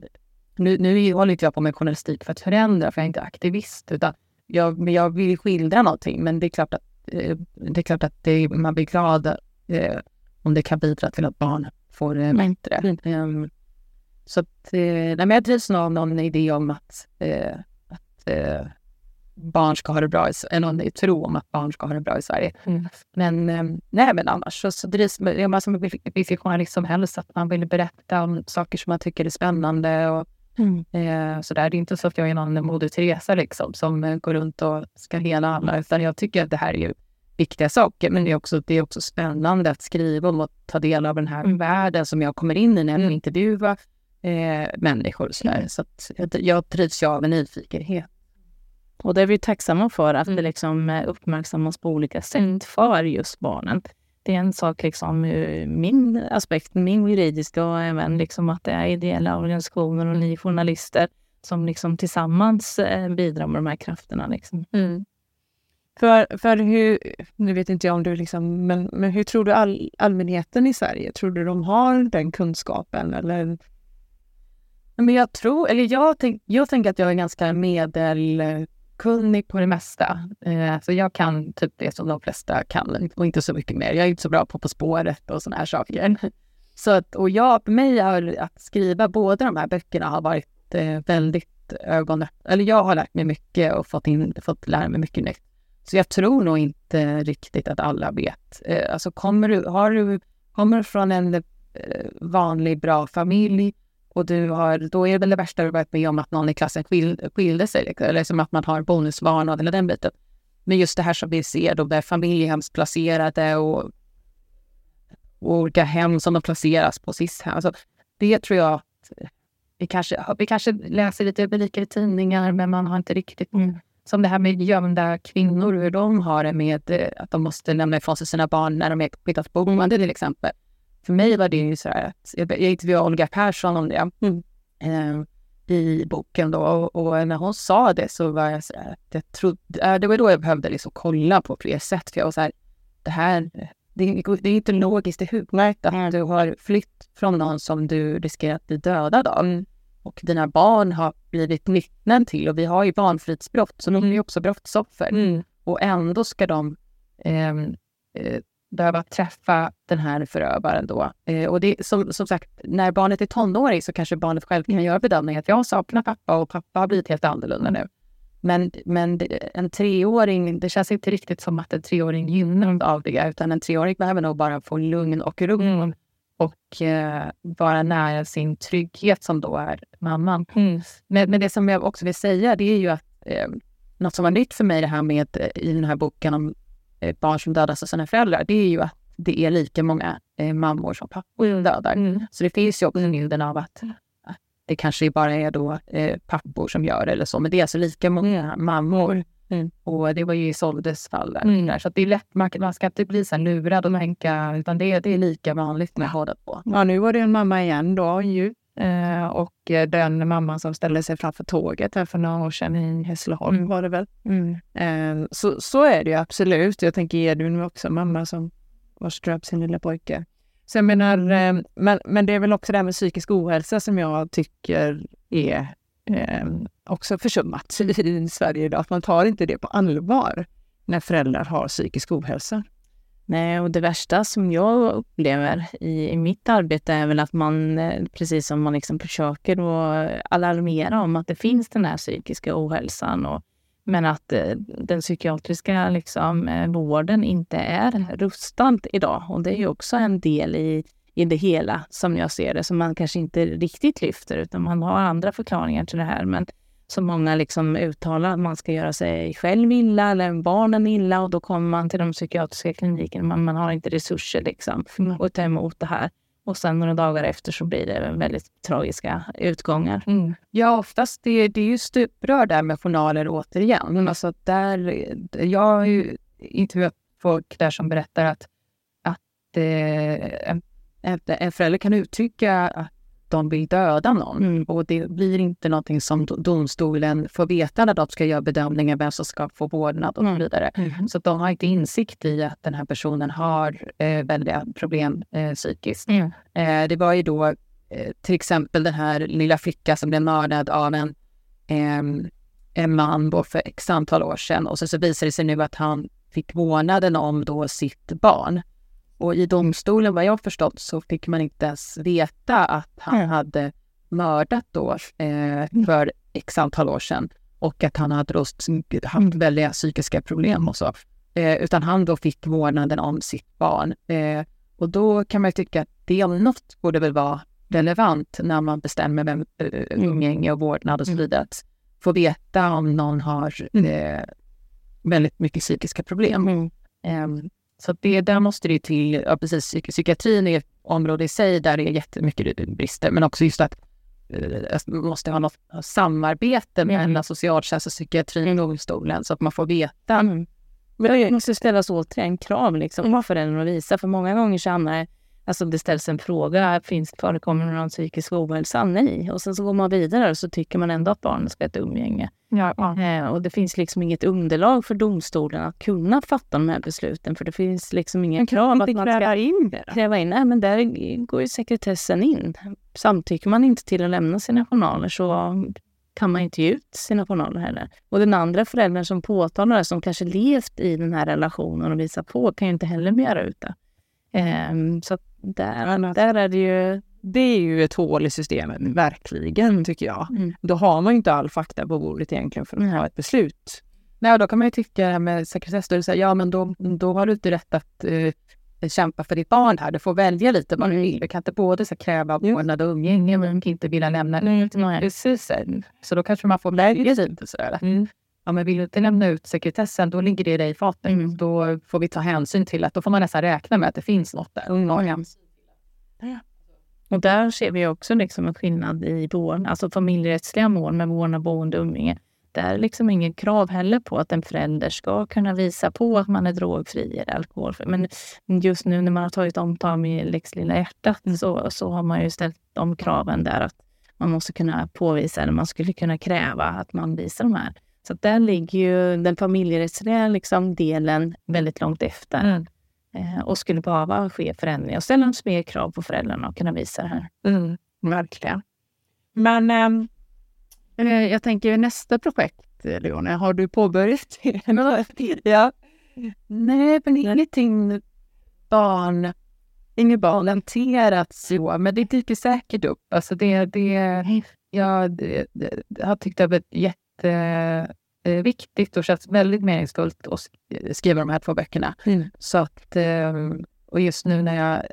nu, nu håller inte jag på med journalistik för att förändra, för jag är inte aktivist. Utan jag, men jag vill skildra någonting, men det är klart att, eh, det är klart att det, man blir glad eh, om det kan bidra till att barn får det bättre. Ehm, så att, eh, nej, men jag drivs nog av någon idé om att, eh, att eh, barn ska ha det bra, i, eller någon tro om att barn ska ha det bra i Sverige. Mm. Men, eh, nej, men annars så, så drivs jag som vilken journalist som helst, att man vill berätta om saker som man tycker är spännande och Eh, så där. Det är inte så att jag är någon Moder Teresa liksom, som eh, går runt och ska hela alla, utan jag tycker att det här är ju viktiga saker. Men det är också, det är också spännande att skriva om och ta del av den här Mm. världen som jag kommer in i när jag intervjuar eh, människor. Och så där. så att jag, jag drivs ju av en nyfikenhet. Och det är vi tacksamma för, att Mm. det liksom eh, uppmärksammas på olika sätt för just barnen. Det är en sak liksom ur min aspekt, min juridiska och även liksom att det är ideella organisationer och ni journalister som liksom tillsammans eh, bidrar med de här krafterna. Liksom. För, för hur, nu vet inte jag om du liksom, men, men hur tror du all, allmänheten i Sverige, tror du de har den kunskapen eller? Men jag tror, eller jag, tänk, jag tänker att jag är ganska medelkunnig på det mesta. Eh, så jag kan typ det som de flesta kan och inte så mycket mer. Jag är inte så bra på På spåret och såna här saker. Så att, och jag, för mig har att skriva båda de här böckerna har varit eh, väldigt ögonöppnande. Eller jag har lärt mig mycket och fått, in, fått lära mig mycket nytt. Så jag tror nog inte riktigt att alla vet. Eh, alltså kommer du, har du, kommer du från en eh, vanlig bra familj och du har, då är väl det värsta du varit med om att någon i klassen skil, skilde sig, liksom, eller som att man har bonusbarn eller den biten. Men just det här som vi ser då, där familjehemsplacerade och och olika hem som de placeras på SIS-hem. Alltså, det tror jag att vi kanske, vi kanske läser lite rubriker i tidningar, men man har inte riktigt... Som det här med gömda kvinnor, hur de har det med eh, att de måste lämna ifrån sig sina barn när de är på boende till exempel. För mig var det ju så här att jag, intervjuade Olga Persson om det. Eh, i boken då. Och, och när hon sa det så var jag så här att jag trodde, det var då jag behövde liksom kolla på fler sätt för jag var så här, det här det, det är inte logiskt i huvudet att du har flytt från någon som du riskerar att bli dödad av. Och dina barn har blivit vittnen till. Och vi har ju barnfridsbrott så de är ju också brottsoffer. Och ändå ska de ehm, eh, behöva träffa den här förövaren då. Eh, och det, som, som sagt, när barnet är tonåring så kanske barnet själv kan göra bedömningen att jag saknar pappa och pappa har blivit helt annorlunda nu. Men, men en treåring, det känns inte riktigt som att en treåring gynnar av det, utan en treåring behöver nog bara få lugn och ro mm. och eh, vara nära sin trygghet som då är mamman. Mm. Men, men, det som jag också vill säga, det är ju att eh, något som var nytt för mig det här med eh, i den här boken om barn som dödas av sina föräldrar, det är ju att det är lika många eh, mammor som pappor mm. dödar. Mm. Så det finns ju också bilden av att det kanske bara är då eh, pappor som gör det eller så, men det är alltså lika många mm. mammor. Mm. Och det var ju Isoldes fall. Mm. Så det är lätt, man, man ska inte bli så lurad och tänka, utan det, det är lika vanligt med båda två. Ja, nu var det en mamma igen då ju. Eh, och eh, den mamman som ställde sig framför tåget här för några år sedan i Hässleholm mm. var det väl. Mm. Eh, så, så är det ju absolut. Jag tänker Edvin var också mamma som var ströp sin lilla pojke. Så jag menar, mm. eh, men, men det är väl också det här med psykisk ohälsa som jag tycker är eh, också försummat i Sverige idag. Att man tar inte det på allvar när föräldrar har psykisk ohälsa. Nej, och det värsta som jag upplever i, i mitt arbete är väl att man, eh, precis som man liksom försöker att alarmera om att det finns den här psykiska ohälsan och men att eh, den psykiatriska liksom, eh, vården inte är rustad idag. Och det är ju också en del i, i det hela, som jag ser det, som man kanske inte riktigt lyfter, utan man har andra förklaringar till det här. Men som många liksom uttalar att man ska göra sig själv illa eller barnen illa och då kommer man till de psykiatriska klinikerna, men man har inte resurser liksom mm. att ta emot det här. Och sen några dagar efter så blir det väldigt tragiska utgångar. Mm. Ja, oftast det, det är ju stuprör där med journaler återigen. Alltså där, jag har ju intervjuat folk där som berättar att, att eh, en, en förälder kan uttrycka att de vill döda någon. Mm. Och det blir inte någonting som domstolen får veta när de ska göra bedömningen vem som ska få vårdnad och så mm. vidare. Mm. Så de har inte insikt i att den här personen har eh, väldiga problem eh, psykiskt. Mm. Eh, det var ju då eh, till exempel den här lilla flickan som blev mördad av en, en man då för x antal år sedan och så, så visar det sig nu att han fick vårdnaden om då sitt barn. Och i domstolen, vad jag förstått, så fick man inte ens veta att han mm. hade mördat då eh, för x antal år sedan och att han hade haft mm. väldiga psykiska problem och så. Eh, utan han då fick vårdnaden om sitt barn. Eh, och då kan man ju tycka att det om något borde väl vara relevant när man bestämmer vem eh, mm. umgänge och vårdnad och så vidare. Att få veta om någon har eh, väldigt mycket psykiska problem. Mm. Så det, där måste det till, ja precis, psykiatrin är ett område i sig där det är jättemycket brister, men också just att eh, man måste ha något samarbete mellan mm. och psykiatrin och domstolen så att man får veta. Mm. Men det måste ställas återigen krav liksom, på föräldrarna att visa, för många gånger så hamnar Alltså det ställs en fråga, finns förekommer någon psykisk ohälsa? Nej. Och sen så går man vidare och så tycker man ändå att barnet ska ha ett umgänge. Ja, ja. Eh, och det finns liksom inget underlag för domstolen att kunna fatta de här besluten. För det finns liksom inga krav att man ska in det. kräva in. Nej, men där går ju sekretessen in. Samtycker man inte till att lämna sina journaler så kan man inte ge ut sina journaler heller. Och den andra föräldern som påtalar det, som kanske levt i den här relationen och visar på, kan ju inte heller begära ut det. Um, så där, där är det ju... Det är ju ett hål i systemet, verkligen, tycker jag. Mm. Då har man ju inte all fakta på bordet egentligen för att ha ett beslut. Nej, då kan man ju tycka med sekretess, då, säga, ja men då, då har du inte rätt att uh, kämpa för ditt barn här. Du får välja lite vad du vill. Du kan inte både så, kräva vårdnad och umgänge men inte vilja lämna. Mm. Precis. Så då kanske man får välja lite sådär. Mm ja, men vill du inte lämna ut sekretessen, då ligger det i dig i fatet. Mm. Då får vi ta hänsyn till att då får man nästan räkna med att det finns något där. Mm. Ja. Och där ser vi också liksom en skillnad i vård, alltså familjerättsliga mål med vårdnad, boende och umgänge. Det är liksom ingen krav heller på att en förälder ska kunna visa på att man är drogfri eller alkoholfri. Men just nu när man har tagit omtag med lex Lilla hjärtat mm. så, så har man ju ställt de kraven där att man måste kunna påvisa, eller man skulle kunna kräva att man visar de här så där ligger ju den familjerättsliga liksom, delen väldigt långt efter. Mm. Eh, och skulle behöva ske förändringar och ställas mer krav på föräldrarna att kunna visa det här. Mm, verkligen. Men ehm, eh, jag tänker nästa projekt, Leone, har du påbörjat det? ja. Nej, men ingenting barn, inget barn hanterat så, men det dyker säkert upp. Alltså det, det, jag det, det, har tyckt det har varit jätteviktigt och känns väldigt meningsfullt att skriva de här två böckerna. Mm. Så att, ehm, och just nu när jag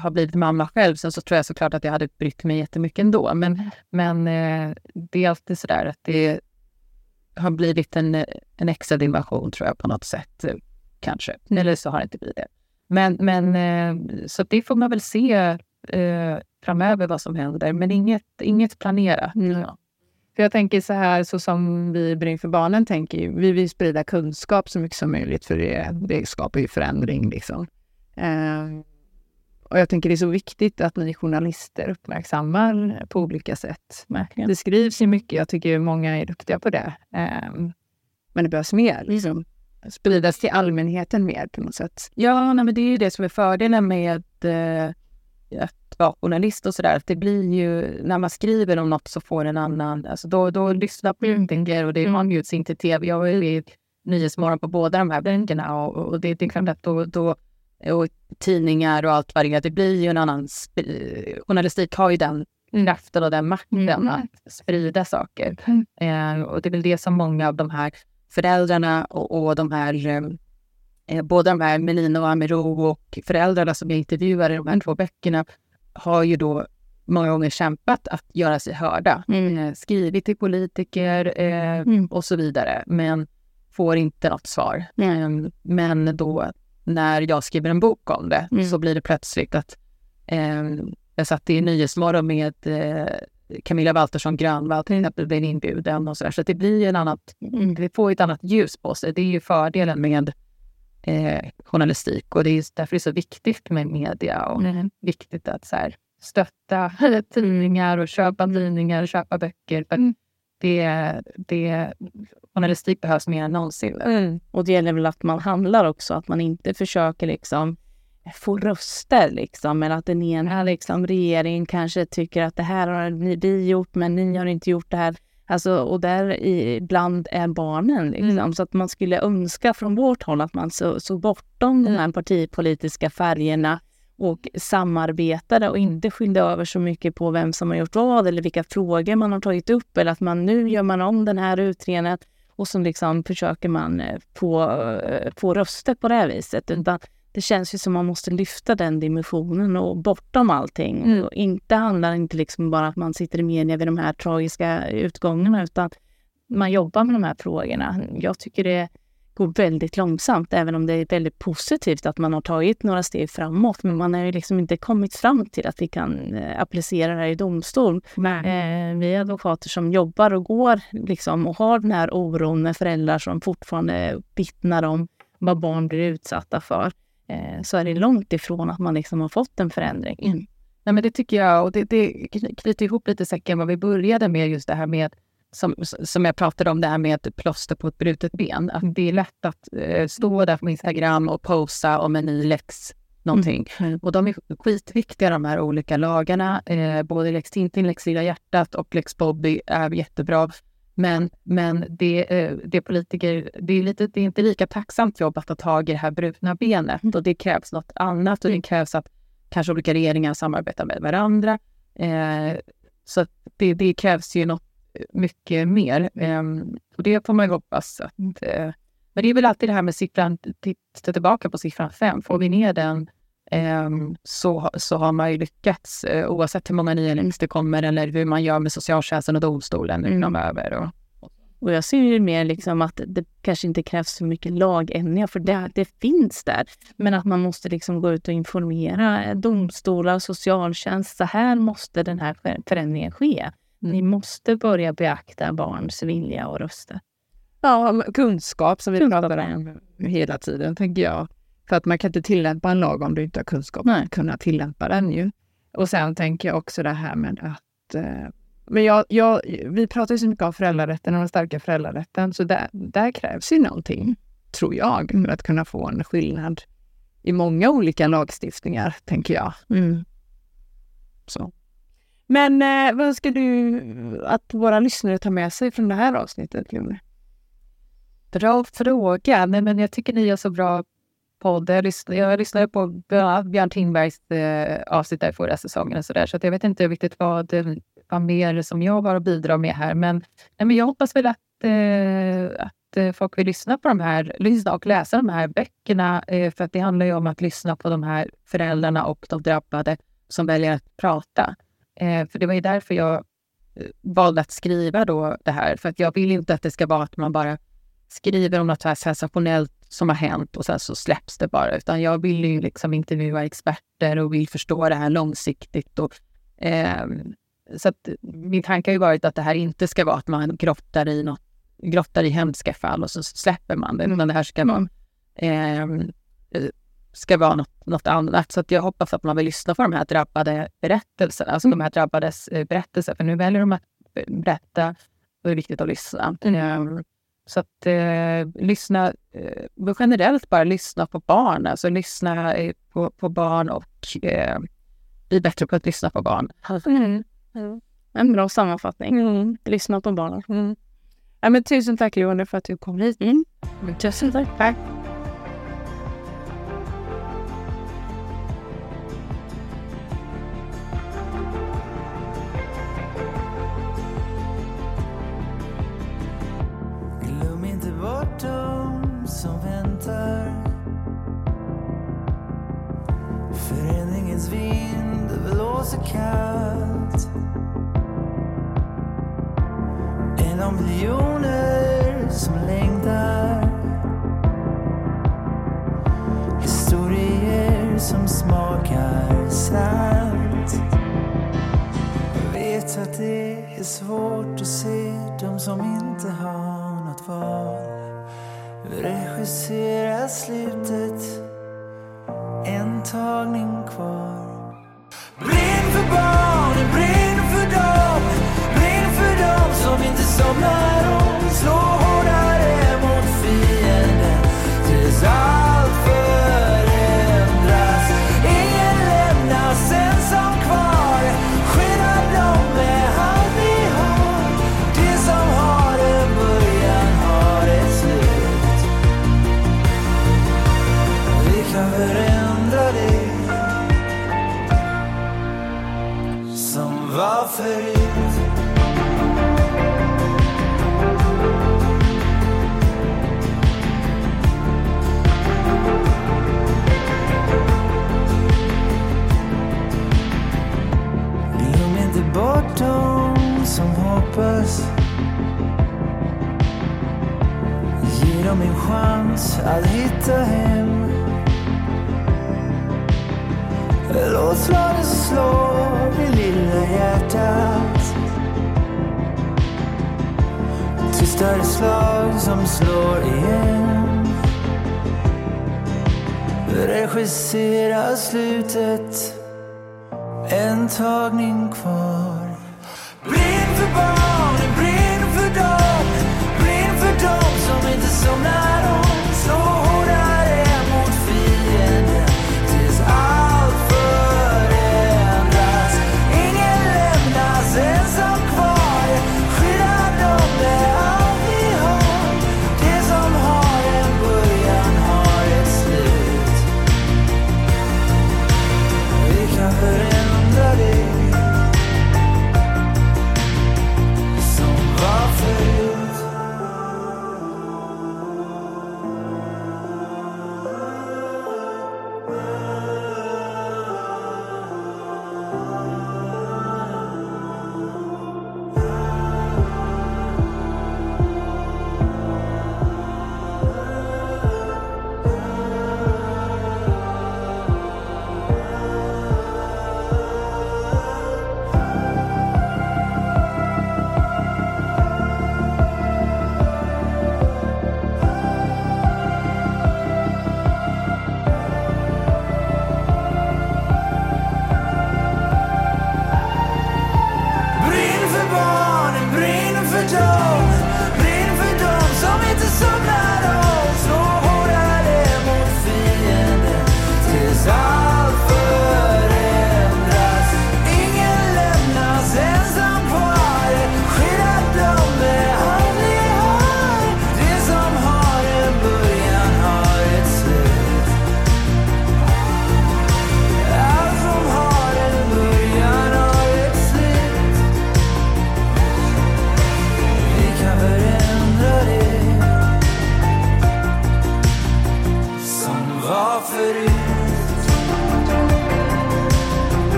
har blivit mamma själv så, så tror jag såklart att jag hade brytt mig jättemycket ändå. Men, men eh, det är alltid sådär att det har blivit en, en extra dimension tror jag på något sätt. eh, Kanske. Eller så har det inte blivit det. Men, men eh, så det får man väl se eh, framöver vad som händer. Men inget, inget planerat. Ja. För jag tänker så här, så som vi i Brinn för barnen tänker, vi vill sprida kunskap så mycket som möjligt för det, det skapar ju förändring. Liksom. Eh, och jag tänker det är så viktigt att ni journalister uppmärksammar på olika sätt. Verkligen. Det skrivs ju mycket, jag tycker många är duktiga på det. Eh, men det behövs mer, liksom. spridas till allmänheten mer på något sätt. Ja, nej, men det är ju det som är fördelen med eh, att vara journalist och sådär. Det blir ju, när man skriver om något så får en annan, alltså då, då lyssnar politiker och det Mm. man bjuds in till tv. Jag var ju i Nyhetsmorgon på båda de här böckerna och, och det, det är klart att då, då och tidningar och allt vad det är, det blir ju en annan... Journalistik har ju den kraften och den makten Mm. att sprida saker. Eh, och det är väl det som många av de här föräldrarna och, och de här eh, eh, både de här Melina och Amiro och föräldrarna som jag intervjuar i de här två böckerna har ju då många gånger kämpat att göra sig hörda. Mm. Eh, skrivit till politiker eh, Mm. och så vidare, men får inte något svar. Eh, men då när jag skriver en bok om det Mm. så blir det plötsligt att eh, jag satt i Nyhetsmorgon med eh, Camilla Waltersson Grönvall till exempel blev inbjuden och sådär. Så det blir ju en annat, Mm. det får ett annat ljus på sig. Det är ju fördelen med eh, journalistik och det är därför det är så viktigt med media och Mm. viktigt att så här, stötta tidningar och köpa tidningar och köpa böcker. Mm. det, det, journalistik behövs mer än någonsin. Och det gäller väl att man handlar också, att man inte försöker liksom få röster liksom, eller att den ena liksom, regeringen kanske tycker att det här har ni vi gjort, men ni har inte gjort det här. Alltså, och där ibland är barnen liksom, så att man skulle önska från vårt håll att man så, såg bortom de här partipolitiska färgerna och samarbetade och inte skyllde över så mycket på vem som har gjort vad eller vilka frågor man har tagit upp eller att man nu gör man om den här utredningen och så liksom försöker man eh, få, eh, få röster på det här viset. Utan det känns ju som man måste lyfta den dimensionen och bortom allting. Mm. Och inte handlar inte liksom bara att man sitter i media vid de här tragiska utgångarna utan man jobbar med de här frågorna. Jag tycker det går väldigt långsamt, även om det är väldigt positivt att man har tagit några steg framåt. Men man har ju liksom inte kommit fram till att vi kan eh, applicera det här i domstol. Eh, vi är advokater som jobbar och går liksom, och har den här oron med föräldrar som fortfarande vittnar om vad barn blir utsatta för. Eh, så är det långt ifrån att man liksom har fått en förändring. Mm. Nej, men det tycker jag, och det, det knyter ihop lite säcken vad vi började med, just det här med som, som jag pratade om, det här med plåster på ett brutet ben. Att det är lätt att eh, stå där på Instagram och posa om en ny lex någonting. Mm. Och de är skitviktiga de här olika lagarna. Eh, både lex Tintin, lex Lilla hjärtat och lex Bobby är jättebra. Men, men det, eh, det politiker, det är, lite, det är inte lika tacksamt jobb att ta tag i det här brutna benet. Och det krävs något annat och det krävs att kanske olika regeringar samarbetar med varandra. Eh, så det, det krävs ju något mycket mer. Eh, och det får man ju hoppas att... Eh, men det är väl alltid det här med siffran, titta tillbaka på siffran fem. Får vi ner den eh, så, så har man ju lyckats eh, oavsett hur många nya links det kommer eller hur man gör med socialtjänsten och domstolen Mm. framöver. Och, Och jag ser ju mer liksom att det kanske inte krävs så mycket lagändringar, för det, det finns där. Men att man måste liksom gå ut och informera domstolar, socialtjänst. Så här måste den här förändringen ske. Ni måste börja beakta barns vilja och röster. Ja, kunskap som vi Kunskap, pratar om hela tiden, tänker jag. För att man kan inte tillämpa en lag om du inte har kunskap Nej. att kunna tillämpa den ju. Och sen tänker jag också det här med att... Eh, men jag, jag, vi pratar ju så mycket om föräldrarätten och den starka föräldrarätten, så där, där krävs ju någonting, tror jag, för att kunna få en skillnad i många olika lagstiftningar, tänker jag. Mm. Så. Men eh, vad ska du att våra lyssnare tar med sig från det här avsnittet, Lune? Bra fråga. Nej, men jag tycker ni gör så bra podd. Jag lyssnade, jag lyssnade på Björn Tingbergs eh, avsnitt där förra säsongen och så där, så att jag vet inte riktigt vad, eh, vad mer som jag har att bidra med här. Men, nej, men jag hoppas väl att, eh, att eh, folk vill lyssna på de här, lyssna och läsa de här böckerna. Eh, för att det handlar ju om att lyssna på de här föräldrarna och de drabbade som väljer att prata. Eh, för det var ju därför jag eh, valde att skriva då det här. För att jag vill inte att det ska vara att man bara skriver om något här sensationellt som har hänt och sen så släpps det bara. Utan jag vill ju liksom intervjua experter och vill förstå det här långsiktigt. Och, eh, så att min tanke har ju varit att det här inte ska vara att man grottar i, något, grottar i hemska fall och så släpper man det. Utan det här ska vara, eh, ska vara något, något annat. Så att jag hoppas att man vill lyssna på de här drabbade berättelserna. Alltså de här drabbades eh, berättelser. För nu väljer de att berätta och det är viktigt att lyssna. Mm. Så att eh, lyssna, eh, generellt bara lyssna på barn, alltså lyssna eh, på, på barn och eh, bli bättre på att lyssna på barn. Mm. Mm. En bra sammanfattning. Mm. Lyssna på barnen. Mm. Ja, men tusen tack Johanna för att du kom hit. Mm. Tusen tack. tack. Som väntar. Föreningens vind blåser kallt. En av miljoner som längtar. Historier som smakar salt. Jag vet att det är svårt att se de som inte har något val. Regissera slutet. En tagning kvar. Brinn för barnen, brinn för dem. Brinn för dem som inte somnar. Chans att hitta hem. Låt slaget slå i lilla hjärtat. Tystare slag som slår igen. Regissera slutet. En tagning kvar. Blind för barn the sunlight on.